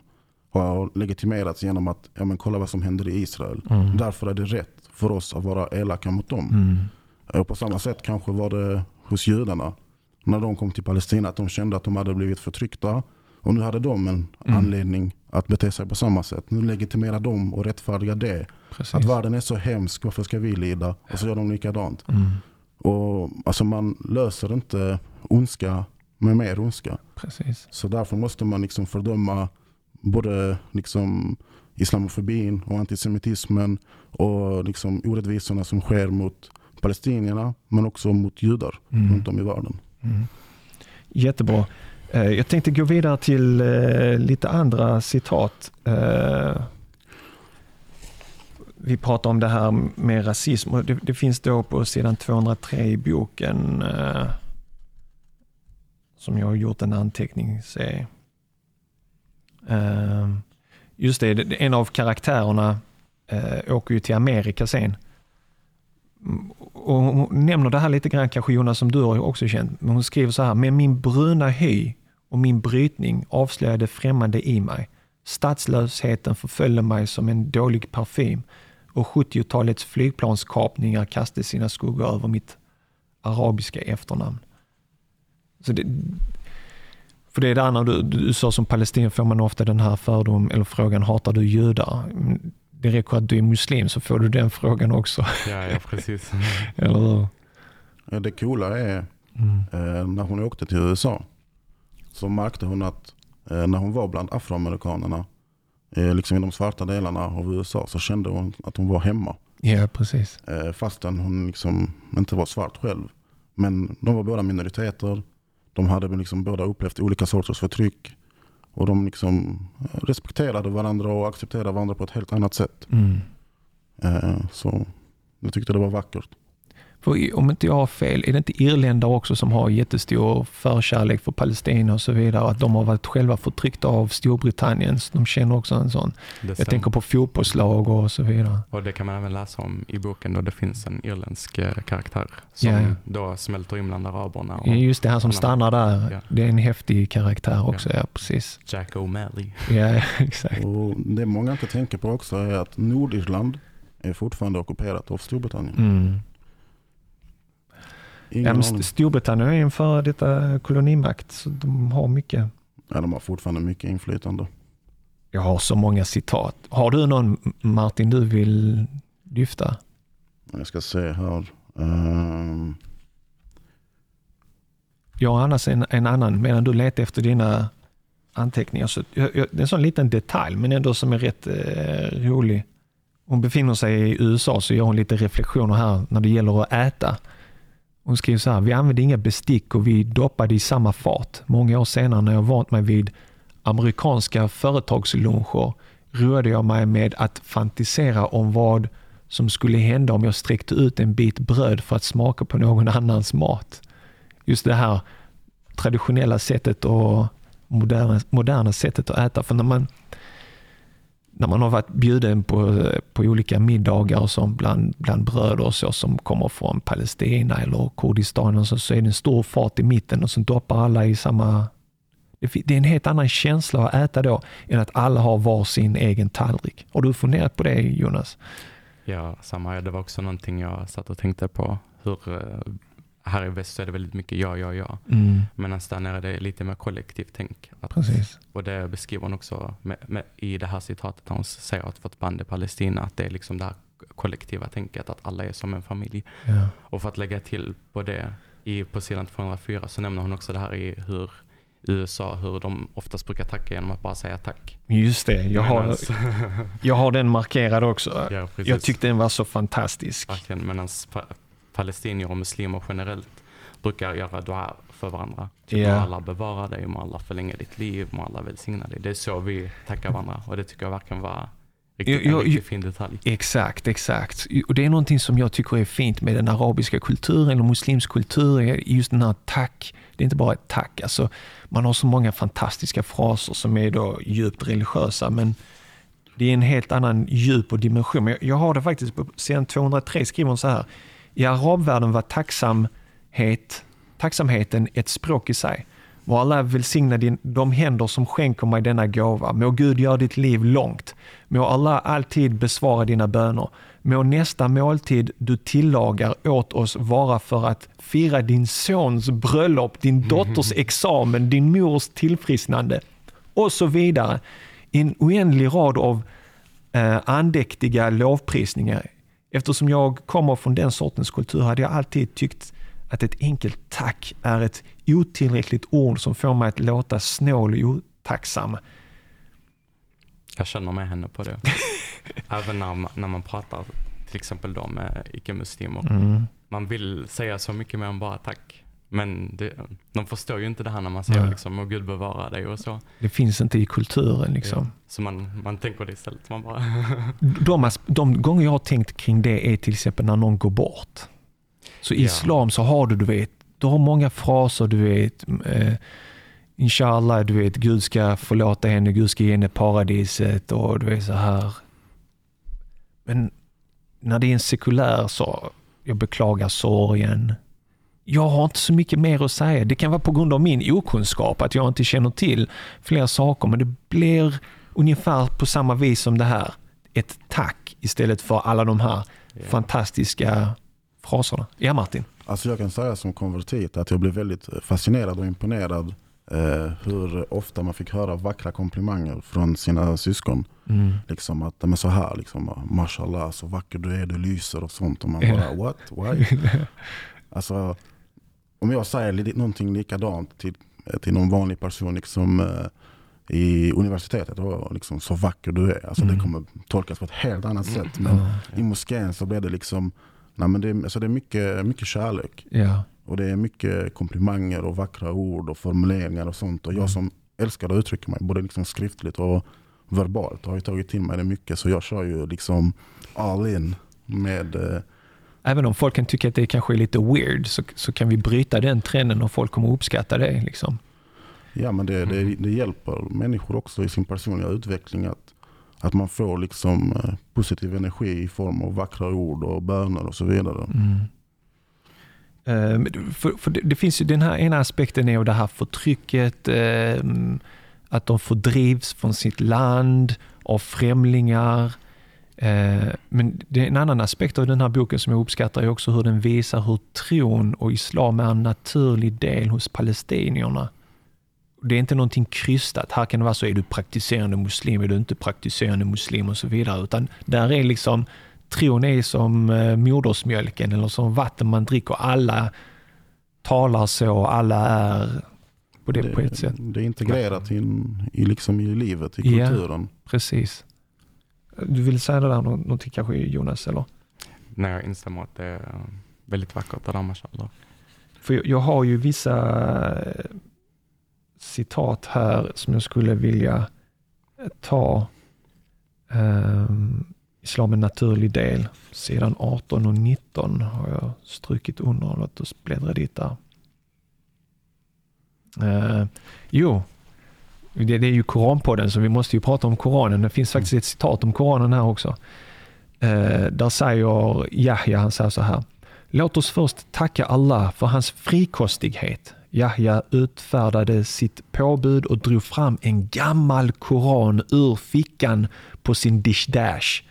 har legitimerats genom att ja, men kolla vad som händer i Israel. Därför är det rätt för oss att vara elaka mot dem. Mm. Och på samma sätt kanske var det hos judarna. När de kom till Palestina att de kände att de hade blivit förtryckta. Och nu hade de en anledning att bete sig på samma sätt. Nu legitimerar de och rättfärdigar det. Precis. Att världen är så hemsk, varför ska vi lida? Och så gör de likadant. Mm. Och, alltså man löser inte ondska med mer ondska. Precis. Så därför måste man liksom fördöma både liksom islamofobin och antisemitismen och liksom orättvisorna som sker mot palestinierna men också mot judar Mm. runt om i världen. Jättebra. Eh, jag tänkte gå vidare till eh, lite andra citat. Eh, vi pratar om det här med rasism och det, det finns då på sidan 203 i boken som jag har gjort en anteckning. Se. Just det, en av karaktärerna åker ju till Amerika sen. Och hon nämner det här lite grann, kanske Jonas, som du har också känt. Men hon skriver så här, med min bruna hy och min brytning avslöjade främmande i mig. Statslösheten förföljde mig som en dålig parfym och 70-talets flygplanskapningar kastade sina skuggor över mitt arabiska efternamn. Så det, för det är det andra du, du sa som palestinier får man ofta den här fördom eller frågan, hatar du judar? Men Det räcker att du är muslim så får du den frågan också, Ja, ja precis. eller hur? Det coola är Mm. eh, när hon åkte till USA så märkte hon att eh, när hon var bland afroamerikanerna eh, liksom i de svarta delarna av USA så kände hon att hon var hemma. Ja, precis. Eh, fastän hon liksom inte var svart själv. Men de var båda minoriteter. De hade liksom båda upplevt olika sorters förtryck. Och de liksom eh, respekterade varandra och accepterade varandra på ett helt annat sätt. Mm. Eh, så jag tyckte det var vackert. För om inte jag har fel, är det inte irländare också som har jättestor förkärlek för Palestina och så vidare? Att de har varit själva förtryckta av Storbritannien. Så de känner också en sån. Jag tänker på fotbollslag och så vidare. Och det kan man även läsa om i boken då det finns en irländsk eh, karaktär som Ja, ja. då smälter in bland araberna. Och Just det, han som stannar där. Ja. Det är en häftig karaktär också, ja, precis. Jack O'Malley. Ja, exakt. Och det många inte tänker på också är att Nordirland är fortfarande ockuperat av Storbritannien. Mm. Ingen Ja, Storbritannien är en före detta kolonimakt, så de har mycket. Ja, de har fortfarande mycket inflytande. Jag har så många citat. Har du någon, Martin, du vill lyfta? Jag ska se här. Ehm, Jag har annars en, en annan, medan du letar efter dina anteckningar. Så jag, jag, det är en sån liten detalj, men ändå som är rätt eh, rolig. Hon befinner sig i USA, så gör hon lite reflektioner här när det gäller att äta. Hon skriver så här, vi använde inga bestick och vi doppade i samma fat. Många år senare när jag vant mig vid amerikanska företagsluncher roade jag mig med att fantisera om vad som skulle hända om jag sträckte ut en bit bröd för att smaka på någon annans mat. Just det här traditionella sättet och moderna, moderna sättet att äta. För när man, när man har varit bjuden på, på olika middagar och så bland, bland bröder och så som kommer från Palestina eller Kurdistan och så, så är det en stor fat i mitten och så doppar alla i samma... Det Det är en helt annan känsla att äta då än att alla har var sin egen tallrik. Har du funderat på det Jonas? Ja, samma. Det var också någonting jag satt och tänkte på. Hur, eh, här i väst så är det väldigt mycket ja, ja, ja. Medan där nere är det lite mer kollektivt tänk. Att, Precis. och det beskriver hon också med, med, i det här citatet där hon säger att vårt band är Palestina, att det är liksom det här kollektiva tänket, att alla är som en familj. Ja. Och för att lägga till på det, i, på sidan 204 så nämner hon också det här i hur USA, hur de oftast brukar tacka genom att bara säga tack. Just det, jag har, Medans- jag har den markerad också. ja. Jag tyckte den var så fantastisk. Verkligen, medan palestinier och muslimer generellt brukar göra dua för varandra. Typ må Allah bevara dig, må Allah förlänga ditt liv, må Allah välsigna dig. Det är så vi tackar varandra och det tycker jag verkligen var riktigt, Jo, jo, en riktigt fin detalj. Exakt, exakt. Och det är någonting som jag tycker är fint med den arabiska kulturen eller muslimsk kultur, är just den här tack. Det är inte bara ett tack. Alltså, man har så många fantastiska fraser som är då djupt religiösa, men det är en helt annan djup och dimension. Men jag, jag har det faktiskt på sidan 203 skriver hon så här. I arabvärlden var tacksamhet, tacksamheten ett språk i sig. Må Allah välsigna din, de händer som skänker mig denna gåva. Må Gud göra ditt liv långt. Må Allah alltid besvara dina böner. Må nästa måltid du tillagar åt oss vara för att fira din sons bröllop, din dotters examen, din mors tillfrisknande och så vidare. En oändlig rad av eh, andäktiga lovprisningar. Eftersom jag kommer från den sortens kultur hade jag alltid tyckt att ett enkelt tack är ett otillräckligt ord som får mig att låta snål och otacksam. Jag känner med henne på det. Även när man, när man pratar till exempel då med icke-muslimer. Mm. Man vill säga så mycket mer än bara tack. Men det, de förstår ju inte det här när man säger Nej. liksom, må Gud bevara dig och så. Det finns inte i kulturen. Liksom. Så man, man tänker det istället. Man bara, De, de gånger jag har tänkt kring det är till exempel när någon går bort. Så i Ja. islam så har du, du vet, du har många fraser, du vet, eh, Inshallah, du vet, Gud ska förlåta henne, Gud ska ge henne paradiset och du vet så här. Men när det är en sekulär så, jag beklagar sorgen. Jag har inte så mycket mer att säga. Det kan vara på grund av min okunskap, att jag inte känner till fler saker, men det blir ungefär på samma vis som det här. Ett tack istället för alla de här Ja. fantastiska fraserna. Ja, Martin. Alltså jag kan säga som konvertit att jag blev väldigt fascinerad och imponerad eh, hur ofta man fick höra vackra komplimanger från sina syskon. Mm. Liksom att är så här, liksom, mashallah så vacker du är, du lyser och sånt. Och man bara what? Why? Alltså, om jag säger någonting likadant till, till någon vanlig person liksom, eh, i universitetet, och liksom, så vacker du är. Alltså, Mm. Det kommer tolkas på ett helt annat sätt. Men Ja. i moskén så blir det liksom, nej, men det, är- alltså, det är mycket, mycket kärlek. Ja. Och det är mycket komplimanger och vackra ord och formuleringar och sånt. Och Mm. jag som älskar att uttrycka mig, både liksom skriftligt och verbalt, har ju tagit till mig det mycket. Så jag kör ju liksom all in med, eh, även om folk kan tycka att det kanske är lite weird, så, så kan vi bryta den trenden och folk kommer uppskatta det. Liksom. Ja, men det, det, Mm. det hjälper människor också i sin personliga utveckling. Att, att man får liksom eh, positiv energi i form av vackra ord och böner och så vidare. Mm. Eh, För, för det, det finns ju den här ena aspekten är ju det här förtrycket, eh, att de fördrivs från sitt land av främlingar. Eh, Men det är en annan aspekt av den här boken som jag uppskattar är också hur den visar hur tron och islam är en naturlig del hos palestinierna. Det är inte någonting krystat. Här kan det vara så, är du praktiserande muslim, är du inte praktiserande muslim och så vidare. Utan där är liksom tron är som eh, modersmjölken eller som vatten man dricker. Alla talar så, alla är på det, på ett sätt. det är integrerat in, i, liksom i livet, i Ja. kulturen. Precis. Du vill säga det där nå- någonting kanske Jonas? Eller? Nej, jag instämmer att det är väldigt vackert där mashallah. För jag, jag har ju vissa eh, citat här som jag skulle vilja ta. Um, Islam en naturlig del. Sidan 18 och 19 har jag strukit under. Låt oss bläddra dit där. Eh, jo, det, det är ju Koranpodden så vi måste ju prata om Koranen. Det finns faktiskt ett citat om Koranen här också. Eh, där säger Yahya, han säger så här. Låt oss först tacka Allah för hans frikostighet. Yahya utfärdade sitt påbud och drog fram en gammal koran ur fickan på sin dishdash.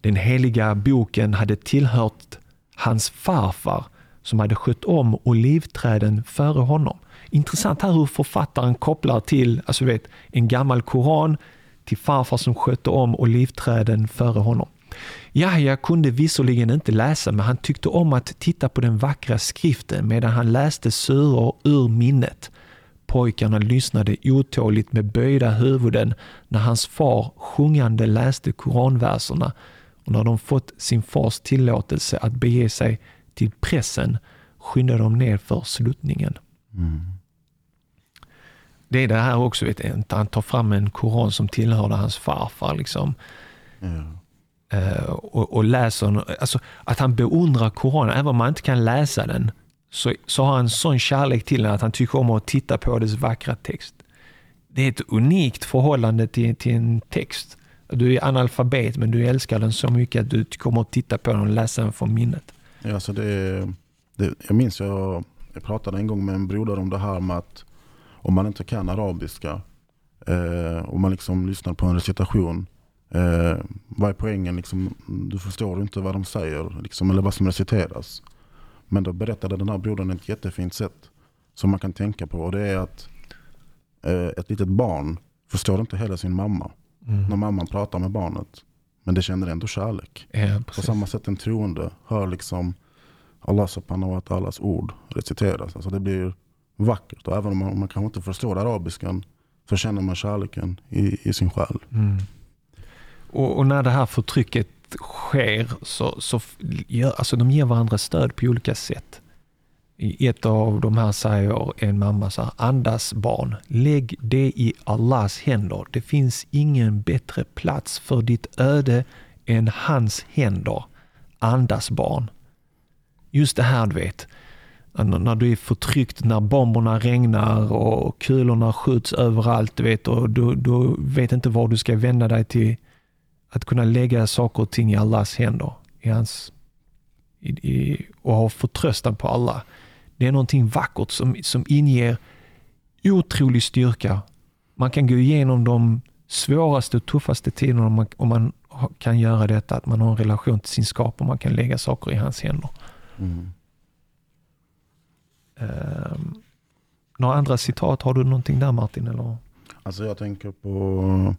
Den heliga boken hade tillhört hans farfar som hade skött om olivträden före honom. Intressant här hur författaren kopplar till alltså vet, en gammal koran till farfar som skötte om olivträden före honom. Yahya kunde visserligen inte läsa, men han tyckte om att titta på den vackra skriften medan han läste suror ur minnet. Pojkarna lyssnade otåligt med böjda huvuden när hans far sjungande läste koranverserna och när de fått sin fars tillåtelse att bege sig till pressen skyndade de ner för sluttningen. Mm. Det är det här också, vet han tar fram en koran som tillhörde hans farfar. Liksom. Ja. Eh, och, och läser, alltså att han beundrar Koranen, även om man inte kan läsa den, så, så har han sån kärlek till den att han tycker om att titta på dess vackra text. Det är ett unikt förhållande till, till en text. Du är analfabet men du älskar den så mycket att du om att titta på den och läsa den från minnet. Ja, alltså det, det, jag minns jag, jag pratade en gång med en broder om det här med att om man inte kan arabiska eh, och man liksom lyssnar på en recitation. Eh, vad är poängen? Liksom, du förstår inte vad de säger liksom, eller vad som reciteras. Men då berättade den här brodern ett jättefint sätt som man kan tänka på. Och det är att eh, ett litet barn förstår inte heller sin mamma. När mamman pratar med barnet. Men det känner ändå kärlek. Ja, På samma sätt en troende hör liksom Allah subhanahu wa ta'alas ord reciteras. Alltså det blir vackert. Och även om man, man kanske inte förstår arabiskan så känner man kärleken i, i sin själ. Mm. Och, och när det här förtrycket sker så, så gör, alltså de ger varandra stöd på olika sätt. I ett av de här säger en mamma så här, andas barn, lägg det i Allahs händer. Det finns ingen bättre plats för ditt öde än hans händer. Andas barn. Just det här du vet, när du är förtryckt, när bomberna regnar och kulorna skjuts överallt, du vet, och du, du vet inte var du ska vända dig till. Att kunna lägga saker och ting i Allahs händer i hans, i, i, och ha förtröstan på Allah. Det är någonting vackert som, som inger otrolig styrka. Man kan gå igenom de svåraste och tuffaste tiderna om man, om man kan göra detta, att man har en relation till sin skapare och man kan lägga saker i hans händer. Mm. Um, några andra citat? Har du någonting där Martin? Eller? Alltså jag tänker på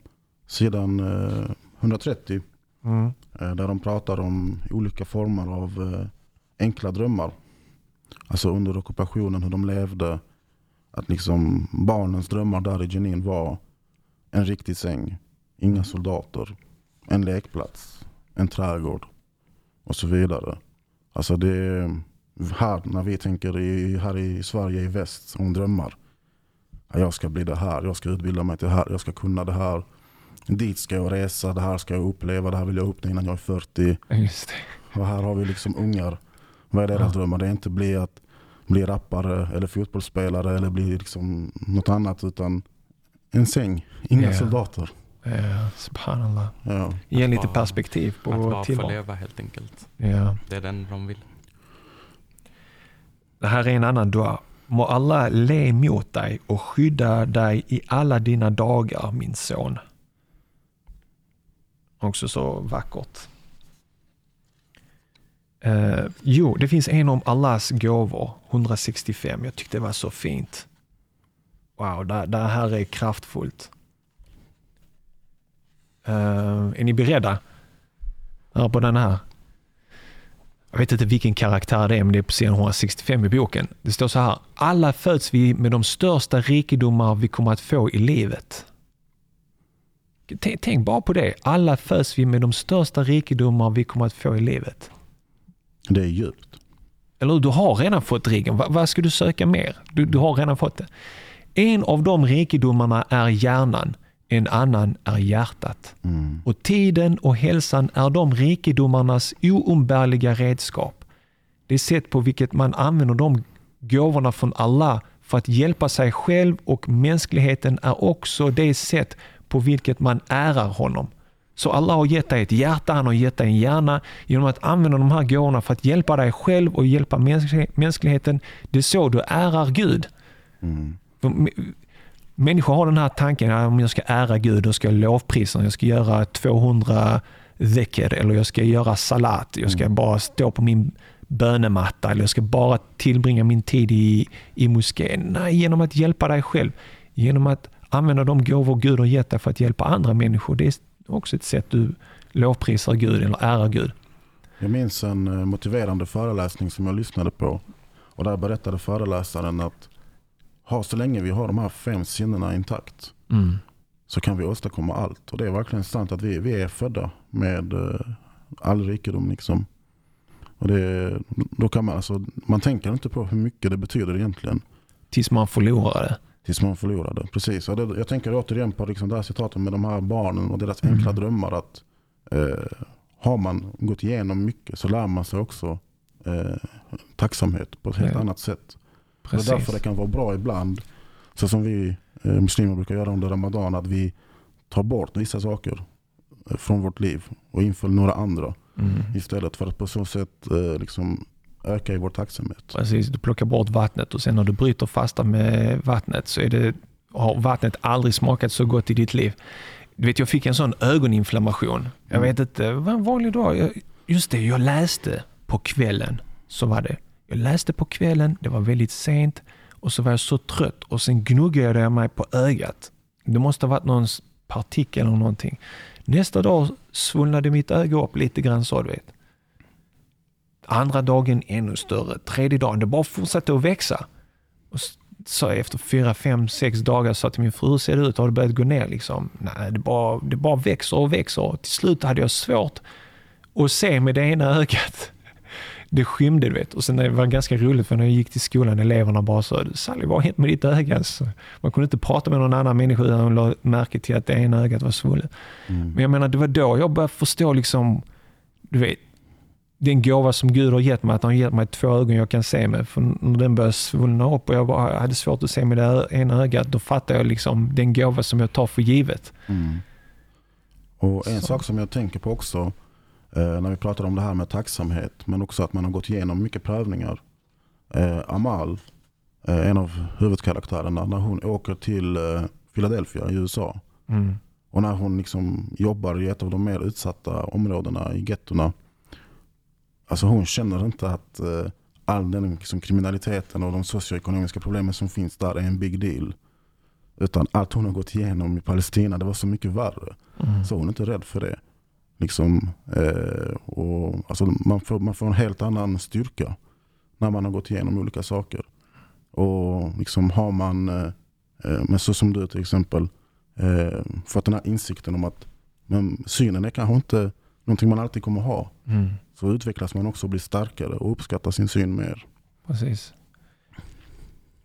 sidan eh, 130 Mm. eh, där de pratar om olika former av eh, enkla drömmar. Alltså under ockupationen hur de levde. Att liksom barnens drömmar där i Jenin var en riktig säng, inga soldater, en lekplats, en trädgård och så vidare. Alltså det är här när vi tänker i, här i Sverige i väst som drömmar. Ja, Jag ska bli det här, jag ska utbilda mig till det här, jag ska kunna det här. Dit ska jag resa, det här ska jag uppleva, det här vill jag uppnå innan jag är 40. Just det. Och här har vi liksom ungar. Vad är deras Ja. drömmar? Det är inte bli att bli rappare eller fotbollsspelare eller bli liksom något annat utan en säng, inga Ja. soldater. Eh, subhanallah. Ja. Ge lite perspektiv Att på bara få tillvaron. leva helt enkelt. Ja. Det är den de vill. Det här är en annan dua. Må Allah le mot dig och skydda dig i alla dina dagar, min son. Också så vackert. Eh, jo, det finns en om Allahs gåvor, 165. Jag tyckte det var så fint. Wow, det, det här är kraftfullt. Eh, är ni beredda? Hör på den här. Jag vet inte vilken karaktär det är, men det är på sidan 165 i boken. Det står så här. Alla föds vi med de största rikedomar vi kommer att få i livet. Tänk, tänk bara på det. Alla föds vi med de största rikedomar vi kommer att få i livet. Det är djupt. Eller du har redan fått riggen. Va, vad ska du söka mer? Du, du har redan fått det. En av de rikedomarna är hjärnan. En annan är hjärtat. Mm. Och tiden och hälsan är de rikedomarnas oumbärliga redskap. Det sätt på vilket man använder de gåvorna från Allah för att hjälpa sig själv och mänskligheten är också det sätt på vilket man ärar honom. Så Allah har gett dig ett hjärta, han har gett dig en hjärna. Genom att använda de här gåvorna för att hjälpa dig själv och hjälpa mäns- mänskligheten. Det är så du ärar Gud. Mm. Människor har den här tanken, att om jag ska ära Gud, då ska jag lovprisa, jag ska göra 200 dhikr eller jag ska göra salat, jag ska bara stå på min bönematta eller jag ska bara tillbringa min tid i, i moskén. Nej, genom att hjälpa dig själv. Genom att använda de gåvor Gud har gett dig för att hjälpa andra människor. Det är också ett sätt du lovprisar Gud eller ärar Gud. Jag minns en eh, motiverande föreläsning som jag lyssnade på. Och där berättade föreläsaren att ha, så länge vi har de här fem sinnena intakt Mm. så kan vi åstadkomma allt. Och det är verkligen sant att vi, vi är födda med eh, all rikedom. Liksom. Och det, då kan man, alltså, man tänker inte på hur mycket det betyder egentligen Tills man förlorar det. tills man förlorar det. Precis. Och det, jag tänker återigen på liksom det här citatet med de här barnen och deras enkla Mm. drömmar. att eh, Har man gått igenom mycket så lär man sig också eh, tacksamhet på ett helt Ja. annat sätt. Precis. Det är därför det kan vara bra ibland, så som vi eh, muslimer brukar göra under Ramadan, att vi tar bort vissa saker eh, från vårt liv och inför några andra Mm. istället för att på så sätt eh, liksom öka i vår tacksamhet. Precis, du plockar bort vattnet och sen när du bryter fasta med vattnet så är det, har vattnet aldrig smakat så gott i ditt liv. Du vet, jag fick en sån ögoninflammation. Jag Mm. vet inte, det var en vanlig dag. Just det, jag läste på kvällen. Så var det. Jag läste på kvällen, det var väldigt sent och så var jag så trött och sen gnuggade jag mig på ögat. Det måste ha varit någon partikel eller någonting. Nästa dag svullnade mitt öga upp lite grann så du vet. Andra dagen ännu större. Tredje dagen, det bara fortsatte att växa. Och så efter fyra, fem, sex dagar sa jag till min fru, hur ser det ut? Har det börjat gå ner? Liksom? Nej, det bara, det bara växer och växer. Och till slut hade jag svårt att se med det ena ögat. Det skymde, du vet. Och sen det var ganska roligt för när jag gick till skolan, eleverna bara sa, Sally, vad har hänt med ditt öga? Så man kunde inte prata med någon annan människa utan att la märke till att det ena ögat var svullet. Mm. Men jag menar, det var då jag började förstå, liksom, du vet, den gåva som Gud har gett mig, att han har gett mig två ögon jag kan se med. För när den började svullna upp och jag bara hade svårt att se med det ena ögat, då fattade jag liksom den gåva som jag tar för givet. Mm. Och en Så. sak som jag tänker på också när vi pratar om det här med tacksamhet men också att man har gått igenom mycket prövningar. Eh, Amal, eh, en av huvudkaraktärerna, när hon åker till eh, Philadelphia i USA Mm. och när hon liksom jobbar i ett av de mer utsatta områdena i gettorna. Alltså hon känner inte att eh, all den liksom, kriminaliteten och de socioekonomiska problemen som finns där är en big deal. Utan allt hon har gått igenom i Palestina det var så mycket värre. Mm. Så hon är inte rädd för det. Liksom, eh, och, alltså, man, får, man får en helt annan styrka när man har gått igenom olika saker. Och liksom har man, eh, eh, men så som du till exempel, eh, fått den här insikten om att men synen är kanske inte någonting man alltid kommer ha. Mm. Så utvecklas man också och blir starkare och uppskattar sin syn mer. Precis.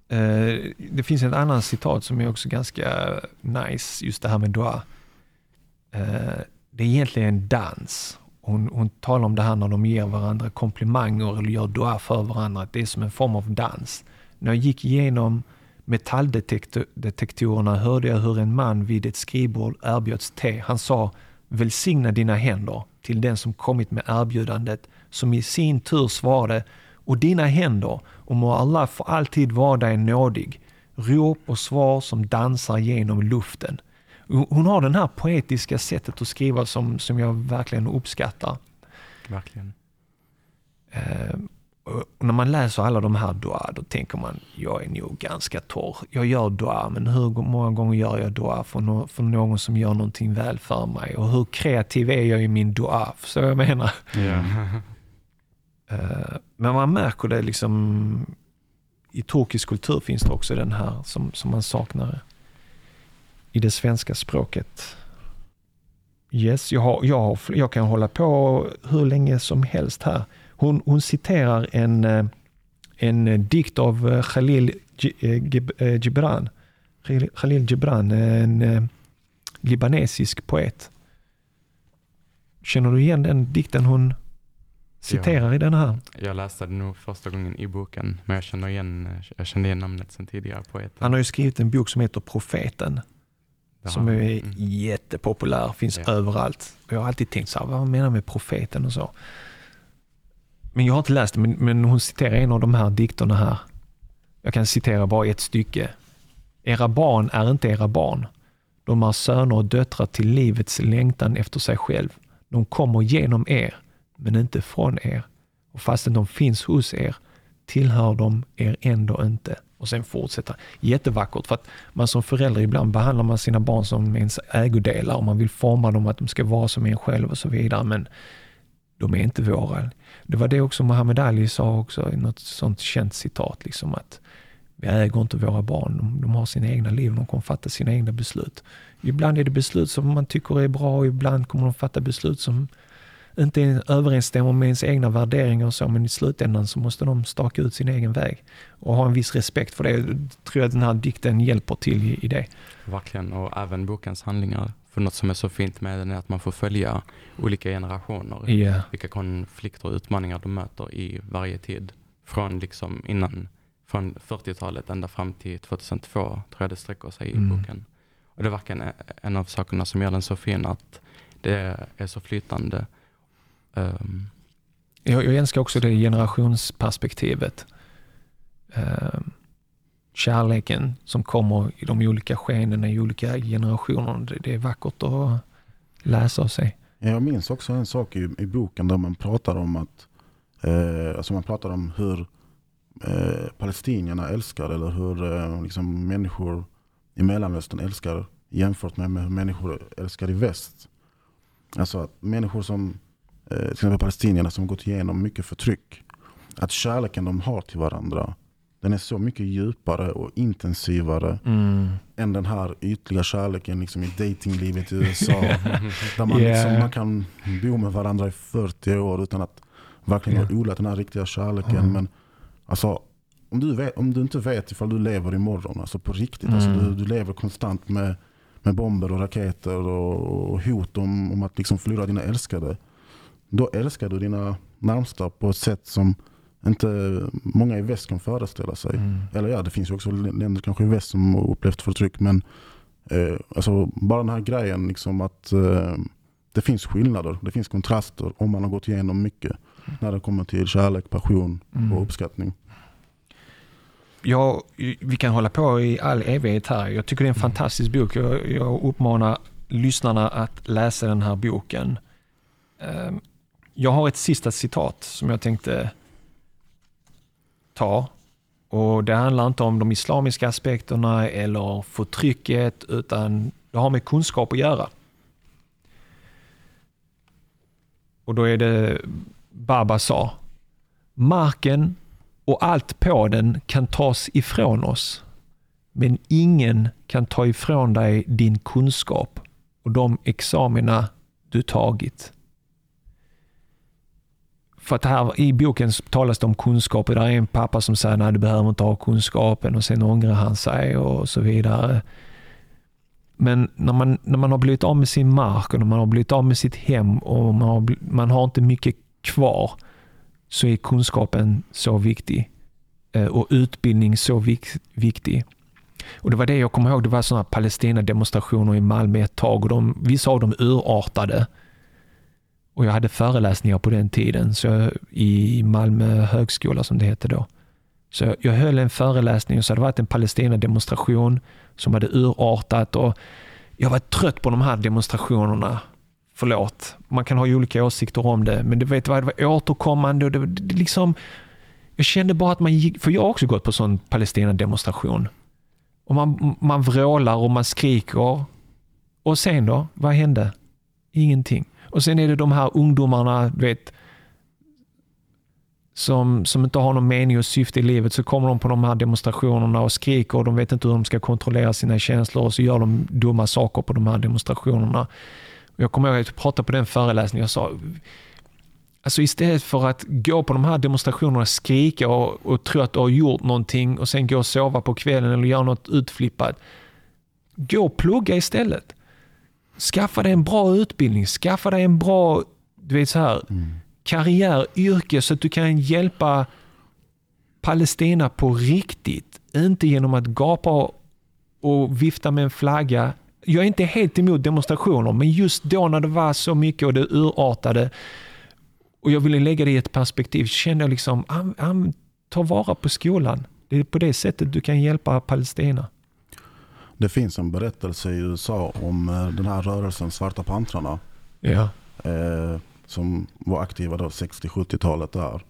Eh, det finns en annan citat som är också ganska nice, just det här med dua. Eh, det är egentligen en dans hon, hon talar om det här när de ger varandra komplimanger eller gör dua för varandra, att det är som en form av dans. När jag gick igenom metalldetektorerna hörde jag hur en man vid ett skrivbord erbjöds te. Han sa Välsigna dina händer till den som kommit med erbjudandet, som i sin tur svarade och dina händer, och må Allah för alltid vara dig nådig. Rop och svar som dansar genom luften. Hon har den här poetiska sättet att skriva som, som jag verkligen uppskattar. Verkligen. Eh, när man läser alla de här dua, då tänker man, jag är nog ganska torr. Jag gör dua, men hur många gånger gör jag dua för, no för någon som gör någonting väl för mig? Och hur kreativ är jag i min dua? Så jag menar. Yeah. men man märker det liksom, i turkisk kultur finns det också den här som, som man saknar i det svenska språket. Yes, jag, har, jag, har, jag kan hålla på hur länge som helst här. Hon, hon citerar en, eh, en dikt av eh, Khalil eh, Gibran. Khalil Gibran, en libanesisk poet. Känner du igen den dikten hon citerar ja. i den här? Jag läste den nog första gången i boken, men jag känner igen, jag kände igen namnet sen tidigare. Poeten. Han har ju skrivit en bok som heter Profeten. Jaha. Som är mm. jättepopulär, finns ja. överallt. Jag har alltid tänkt så här, vad menar med profeten och så. Men jag har inte läst det, men, men hon citerar en av de här dikterna här. Jag kan citera bara ett stycke. Era barn är inte era barn. De är söner och döttrar till livets längtan efter sig själv. De kommer genom er, men inte från er. Och fastän de finns hos er tillhör de er ändå inte. Och sen fortsätta. Jättevackert för att man som förälder ibland behandlar man sina barn som ens ägodelar och man vill forma dem att de ska vara som en själv och så vidare. Men de är inte våra. Det var det också Muhammad Ali sa också i något sånt känt citat, liksom att vi äger inte våra barn, de, de har sina egna liv, de kommer fatta sina egna beslut. Ibland är det beslut som man tycker är bra och ibland kommer de fatta beslut som inte överensstämmer med ens egna värderingar och så, men i slutändan så måste de staka ut sin egen väg och ha en viss respekt för det. Jag tror jag att den här dikten hjälper till i, i det. Verkligen, och även bokens handlingar för något som är så fint med den är att man får följa olika generationer. Yeah. Vilka konflikter och utmaningar de möter i varje tid. Från liksom innan, från 40-talet ända fram till 2002 tror jag det sträcker sig i mm. boken. Och det är verkligen en av sakerna som gör den så fin att det är så flytande. Um. Jag, jag älskar också det generationsperspektivet. Um kärleken som kommer i de olika skeendena i olika generationer. Det, det är vackert att läsa och se. Jag minns också en sak i, i boken där man pratar om att eh, alltså man pratar om hur eh, palestinierna älskar eller hur eh, liksom människor i Mellanöstern älskar jämfört med, med hur människor älskar i väst. Alltså att människor som eh, till exempel palestinierna som gått igenom mycket förtryck. Att kärleken de har till varandra den är så mycket djupare och intensivare mm. än den här ytliga kärleken liksom i datinglivet i USA. där man, yeah. liksom, man kan bo med varandra i 40 år utan att verkligen yeah. ha odlat den här riktiga kärleken. Mm. Men alltså, om, du vet, om du inte vet ifall du lever imorgon, alltså på riktigt, alltså, mm. alltså, du, du lever konstant med, med bomber och raketer och, och hot om, om att liksom förlora dina älskade. Då älskar du dina närmsta på ett sätt som inte många i väst kan föreställa sig. Mm. Eller ja, det finns ju också länder kanske i väst som upplevt förtryck. Men eh, alltså, bara den här grejen liksom att eh, det finns skillnader, det finns kontraster om man har gått igenom mycket. Mm. När det kommer till kärlek, passion mm. och uppskattning. Ja, vi kan hålla på i all evighet här. Jag tycker det är en fantastisk bok. Jag, jag uppmanar lyssnarna att läsa den här boken. Ehm, jag har ett sista citat som jag tänkte ta. Och Det handlar inte om de islamiska aspekterna eller förtrycket, utan det har med kunskap att göra. Och då är det Baba sa, marken och allt på den kan tas ifrån oss, men ingen kan ta ifrån dig din kunskap och de examina du tagit. För att här i boken talas det om kunskap och där är en pappa som säger att du behöver inte ha kunskapen och sen ångrar han sig och så vidare. Men när man, när man har blivit av med sin mark och när man har blivit av med sitt hem och man har, man har inte mycket kvar så är kunskapen så viktig. Eh, och utbildning så vik, viktig. Och Det var det jag kommer ihåg. Det var sådana Palestina-demonstrationer i Malmö ett tag och de, vissa av dem urartade. Och Jag hade föreläsningar på den tiden så i Malmö högskola som det hette då. Så jag höll en föreläsning och så hade det varit en Palestina-demonstration som hade urartat och jag var trött på de här demonstrationerna. Förlåt, man kan ha olika åsikter om det, men du vet vad, det var återkommande och det, det liksom, jag kände bara att man gick, för jag har också gått på sån Palestina-demonstration. Och man, man vrålar och man skriker. Och sen då? Vad hände? Ingenting. Och sen är det de här ungdomarna, vet, som, som inte har någon mening och syfte i livet, så kommer de på de här demonstrationerna och skriker och de vet inte hur de ska kontrollera sina känslor och så gör de dumma saker på de här demonstrationerna. Jag kommer ihåg att jag pratade på den föreläsningen och sa, alltså istället för att gå på de här demonstrationerna, skrika och, och tro att du har gjort någonting och sen gå och sova på kvällen eller göra något utflippat. Gå och plugga istället. Skaffa dig en bra utbildning, skaffa dig en bra du vet så här, mm karriär, yrke så att du kan hjälpa Palestina på riktigt. Inte genom att gapa och vifta med en flagga. Jag är inte helt emot demonstrationer, men just då när det var så mycket och det urartade och jag ville lägga det i ett perspektiv, kände jag liksom, am, am, ta vara på skolan. Det är på det sättet du kan hjälpa Palestina. Det finns en berättelse i USA om eh, den här rörelsen Svarta pantrarna. Ja. Eh, som var aktiva 60-70-talet där.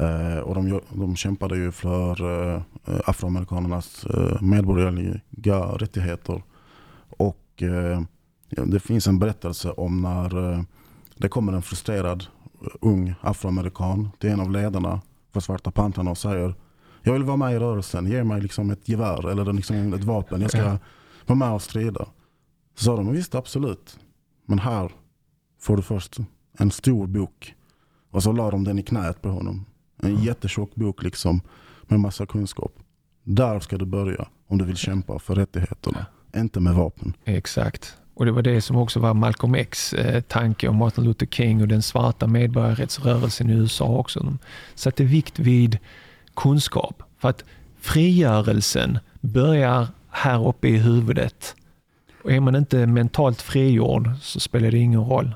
Eh, och de, de kämpade ju för eh, afroamerikanernas eh, medborgerliga rättigheter. Och eh, det finns en berättelse om när eh, det kommer en frustrerad ung afroamerikan till en av ledarna för Svarta pantrarna och säger jag vill vara med i rörelsen, ge mig liksom ett gevär eller liksom ett vapen, jag ska vara med och strida. Så sa de, visst absolut, men här får du först en stor bok. Och så la de den i knät på honom. En mm. jättetjock bok liksom med massa kunskap. Där ska du börja om du vill kämpa för rättigheterna. Inte med vapen. Exakt. Och Det var det som också var Malcolm X eh, tanke om Martin Luther King och den svarta medborgarrättsrörelsen i USA också. De satte vikt vid kunskap. För att frigörelsen börjar här uppe i huvudet. Och är man inte mentalt frigjord så spelar det ingen roll.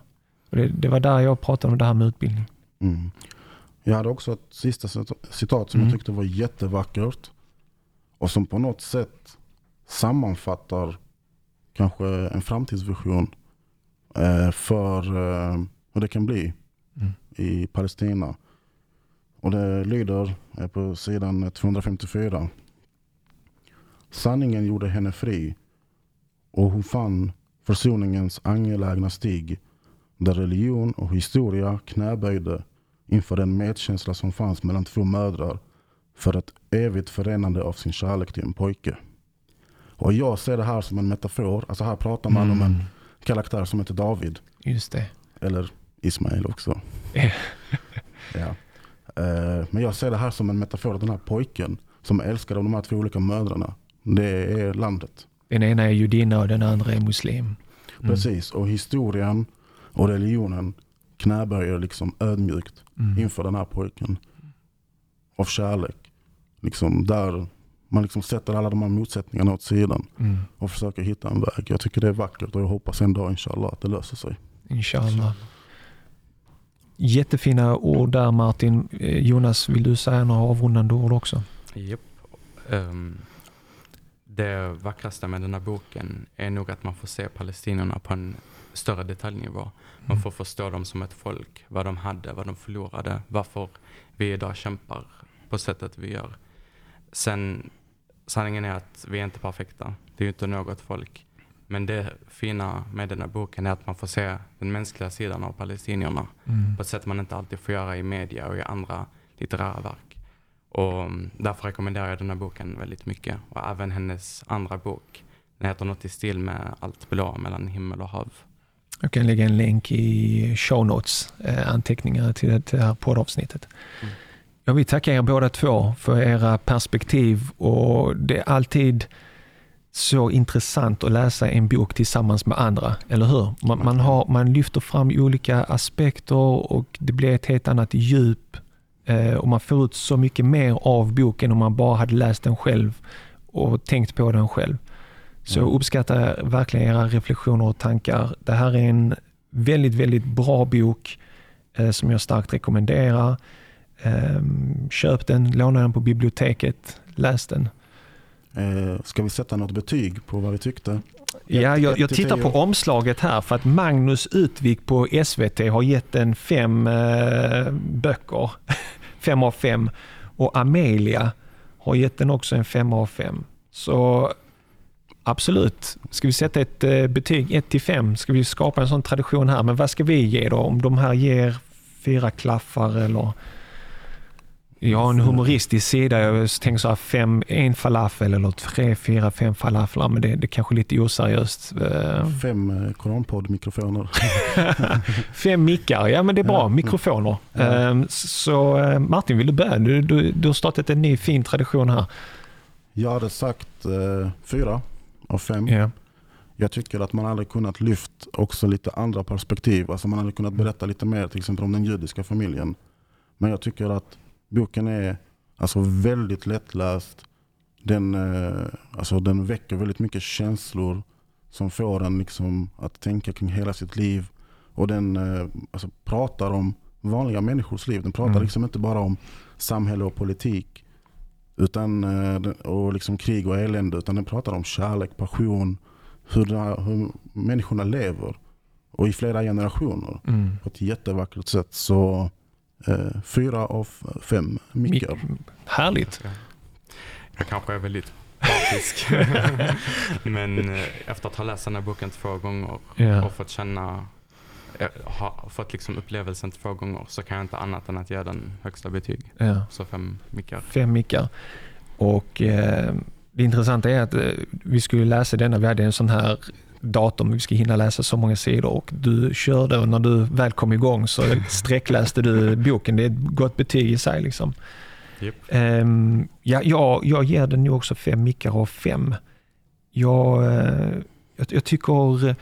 Det, det, var där jag pratade om det här med utbildning. Mm. Jag hade också ett sista citat som mm. jag tyckte var jättevackert. Och som på något sätt sammanfattar kanske en framtidsvision eh, för eh, hur det kan bli mm. i Palestina. Och det lyder på sidan 254. Sanningen gjorde henne fri och hon fann försoningens angelägna stig där religion och historia knäböjde inför den medkänsla som fanns mellan två mödrar för ett evigt förenande av sin kärlek till en pojke. Och jag ser det här som en metafor. Alltså här pratar man mm. om en mm. karaktär som heter David. Just det. Eller Ismail också. ja. Eh, men jag ser det här som en metafor. Den här pojken som älskar de här två olika mödrarna. Det är landet. Den ena är judinna och den andra är muslim. Mm. Precis. Och historien och religionen knäböjer liksom ödmjukt mm. inför den här pojken. Av kärlek. Liksom där man liksom sätter alla de här motsättningarna åt sidan. Mm. Och försöker hitta en väg. Jag tycker det är vackert och jag hoppas en dag inshallah att det löser sig. Inshallah. Jättefina ord där Martin. Eh, Jonas, vill du säga några avrundande ord också? Yep. Um, det vackraste med den här boken är nog att man får se palestinierna på en större detaljnivå. Man mm. får förstå dem som ett folk, vad de hade, vad de förlorade, varför vi idag kämpar på sättet vi gör. Sen, sanningen är att vi är inte perfekta. Det är ju inte något folk. Men det fina med den här boken är att man får se den mänskliga sidan av palestinierna mm. på ett sätt man inte alltid får göra i media och i andra litterära verk. Och mm, därför rekommenderar jag den här boken väldigt mycket. Och även hennes andra bok. Den heter något i stil med Allt blå mellan himmel och hav. Jag kan lägga en länk i show notes, eh, anteckningar till det, till det här poddavsnittet. Mm. Jag vill tacka er båda två för era perspektiv och det är alltid så intressant att läsa en bok tillsammans med andra, eller hur? Man, man, har, man lyfter fram olika aspekter och det blir ett helt annat djup eh, och man får ut så mycket mer av boken om man bara hade läst den själv och tänkt på den själv. Så jag uppskattar verkligen era reflektioner och tankar. Det här är en väldigt, väldigt bra bok eh, som jag starkt rekommenderar. Eh, köp den, låna den på biblioteket, läs den. Eh, ska vi sätta något betyg på vad vi tyckte? Ja, jag, jag tittar på omslaget här för att Magnus Utvik på SVT har gett den fem eh, böcker. fem av fem. Och Amelia har gett den också en fem av fem. Så absolut, ska vi sätta ett eh, betyg 1 till 5? Ska vi skapa en sån tradition här? Men vad ska vi ge då? Om de här ger fyra klaffar eller jag har en humoristisk sida. Jag tänker så här fem, en falafel eller tre, fyra, fem falaflar. Men det, det är kanske lite oseriöst. Eh, Fem eh, koranpodd-mikrofoner. Fem mickar, ja men det är bra. Ja. Mikrofoner. Ja. Eh, Så eh, Martin, vill du börja? Du, du, du har startat en ny fin tradition här. Jag hade sagt eh, fyra av fem. Ja. Jag tycker att man hade kunnat lyft också lite andra perspektiv. Alltså man hade kunnat berätta lite mer till exempel om den judiska familjen. Men jag tycker att boken är alltså väldigt lättläst. Den, eh, alltså den väcker väldigt mycket känslor som får en liksom att tänka kring hela sitt liv. Och den eh, alltså pratar om vanliga människors liv. Den pratar Mm. liksom inte bara om samhälle och politik utan, eh, och liksom krig och elände. Utan den pratar om kärlek, passion, hur, det hur människorna lever. Och i flera generationer Mm. på ett jättevackert sätt. Så eh, fyra av fem mickar. Mik- Härligt. Jag, kanske är väldigt partisk. Men eh, efter att ha läst den här boken två gånger Ja. och fått känna, eh, ha fått liksom upplevelsen två gånger så kan jag inte annat än att ge den högsta betyg. Ja. Så fem mickar. Fem mickar. Och eh, det intressanta är att eh, vi skulle läsa denna, vi hade en sån här datum, vi ska hinna läsa så många sidor och du körde och när du väl kom igång så sträckläste du boken. Det är ett gott betyg i sig. Liksom. Japp. Ehm, ja, jag, jag ger den ju också fem mickar av fem. Jag, eh, jag, jag tycker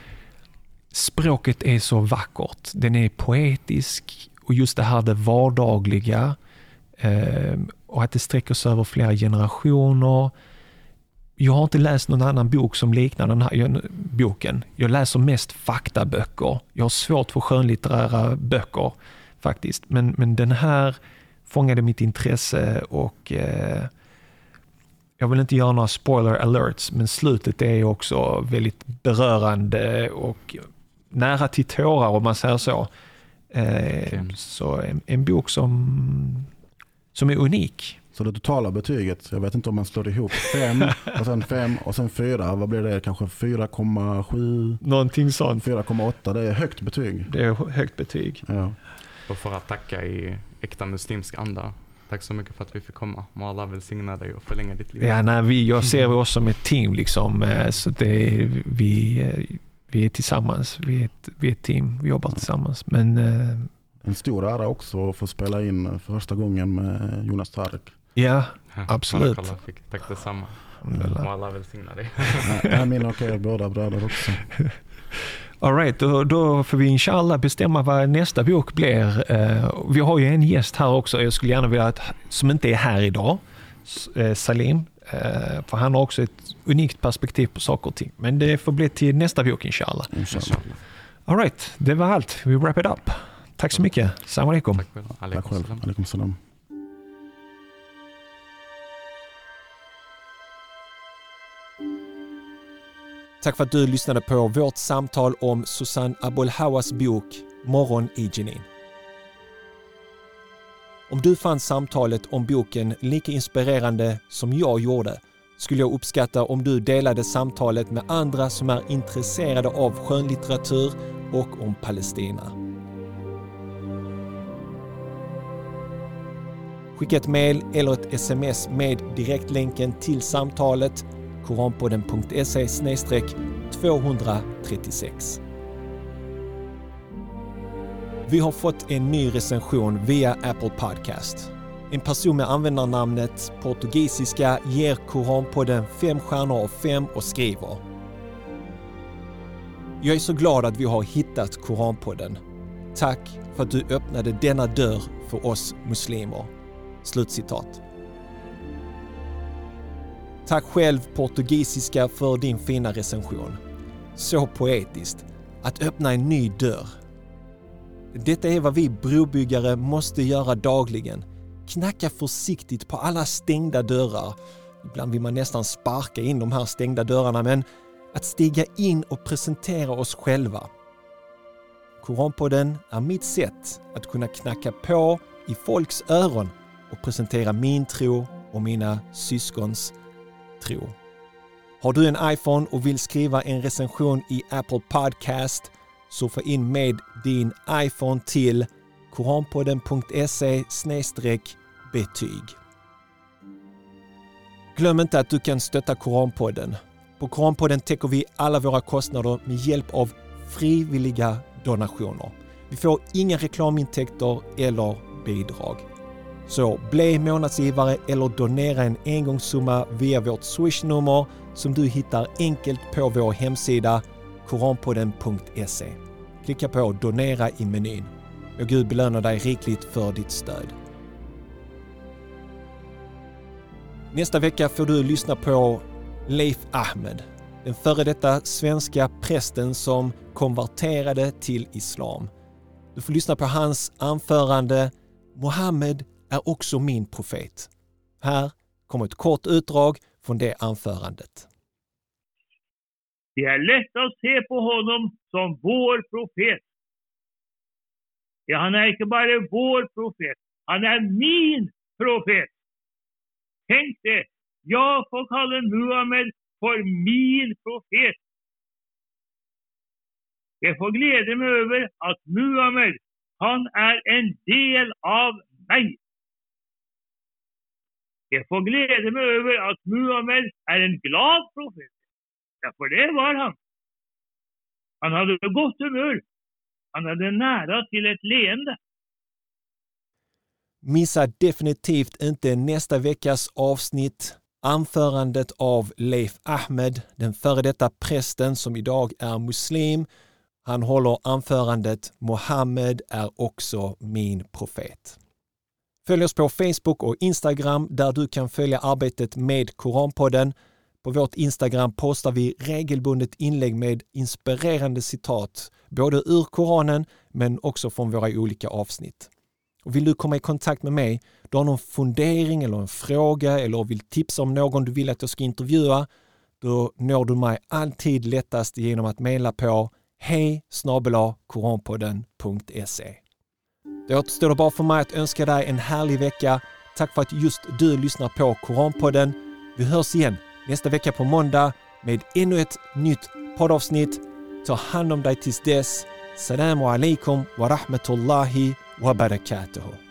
språket är så vackert. Den är poetisk och just det här det vardagliga ehm, och att det sträcker sig över flera generationer. Jag har inte läst någon annan bok som liknar den här jag- boken. Jag läser mest faktaböcker. Jag har svårt för skönlitterära böcker faktiskt. Men, men den här fångade mitt intresse och eh, jag vill inte göra några spoiler alerts men slutet är också väldigt berörande och nära till tårar om man säger så. Eh, Fin. så en, en bok som, som är unik. Så det totala betyget, jag vet inte om man slår ihop fem och sen fem och sen fyra. Vad blir det? Kanske 4,7? Någonting sånt. 4,8. Det är högt betyg. Det är högt betyg. Ja. Och för att tacka i äkta muslimsk anda. Tack så mycket för att vi fick komma. Må Allah välsigna dig och förlänga ditt liv. Ja, nej, vi, jag ser oss som ett team liksom. eh, Så det är, vi, eh, vi är tillsammans. Vi är, ett, vi är ett team. Vi jobbar tillsammans. Men eh, En stor ära också att få spela in för första gången med Jonas Tarek. Ja, absolut. Allah fick, tack detsamma. Må. Allah välsigna dig. Mina och er båda bröder också. All right, då, då får vi inshallah bestämma vad nästa bok blir. Eh, vi har ju en gäst här också. Jag skulle gärna vilja att, som inte är här idag, S- eh, Salim. Eh, för han har också ett unikt perspektiv på saker och ting. Men det får bli till nästa bok inshallah. Inshallah. All right, det var allt. Vi wrap it up. Tack så mycket. Salam alaikum. Tack själv. Alaikum salam. Tack för att du lyssnade på vårt samtal om Susanne Abolhawas bok Morgon i Jenin. Om du fann samtalet om boken lika inspirerande som jag gjorde skulle jag uppskatta om du delade samtalet med andra som är intresserade av skönlitteratur och om Palestina. Skicka ett mejl eller ett sms med direktlänken till samtalet koranpodden.se 236. Vi har fått en ny recension via Apple Podcast. En person med användarnamnet portugisiska ger Koranpodden fem stjärnor av fem och skriver Jag är så glad att vi har hittat Koranpodden. Tack för att du öppnade denna dörr för oss muslimer. Slutcitat. Tack själv portugisiska för din fina recension. Så poetiskt. Att öppna en ny dörr. Detta är vad vi brobyggare måste göra dagligen. Knacka försiktigt på alla stängda dörrar. Ibland vill man nästan sparka in de här stängda dörrarna men att stiga in och presentera oss själva. Koranpodden är mitt sätt att kunna knacka på i folks öron och presentera min tro och mina syskons tro. Har du en iPhone och vill skriva en recension i Apple Podcast surfa in med din iPhone till koranpodden.se betyg. Glöm inte att du kan stötta Koranpodden. På Koranpodden täcker vi alla våra kostnader med hjälp av frivilliga donationer. Vi får inga reklamintäkter eller bidrag. Så bli månadsgivare eller donera en engångssumma via vårt swishnummer som du hittar enkelt på vår hemsida koranpodden.se. Klicka på donera i menyn. Och Gud belönar dig rikligt för ditt stöd. Nästa vecka får du lyssna på Leif Ahmed, den före detta svenska prästen som konverterade till islam. Du får lyssna på hans anförande Mohammed är också min profet. Här kommer ett kort utdrag från det anförandet. Det är lätt att se på honom som vår profet. Ja, han är inte bara vår profet, han är min profet. Tänk det, jag får kalla Muhammed för min profet. Jag får glädja mig över att Muhammed, han är en del av mig. Jag får glädja mig över att Muhammed är en glad profet. Ja, för det var han. Han hade gott humör. Han hade nära till ett leende. Missa definitivt inte nästa veckas avsnitt anförandet av Leif Ahmed, den före detta prästen som idag är muslim. Han håller anförandet Mohammed är också min profet. Följ oss på Facebook och Instagram där du kan följa arbetet med Koranpodden. På vårt Instagram postar vi regelbundet inlägg med inspirerande citat, både ur Koranen men också från våra olika avsnitt. Och vill du komma i kontakt med mig, du har någon fundering eller en fråga eller vill tipsa om någon du vill att jag ska intervjua, då når du mig alltid lättast genom att mejla på hej koranpodden.se. Det återstår bara för mig att önska dig en härlig vecka. Tack för att just du lyssnar på Koranpodden. Vi hörs igen nästa vecka på måndag med ännu ett nytt poddavsnitt. Ta hand om dig tills dess. Salam alaikum wa rahmatullahi wa barakatuhu.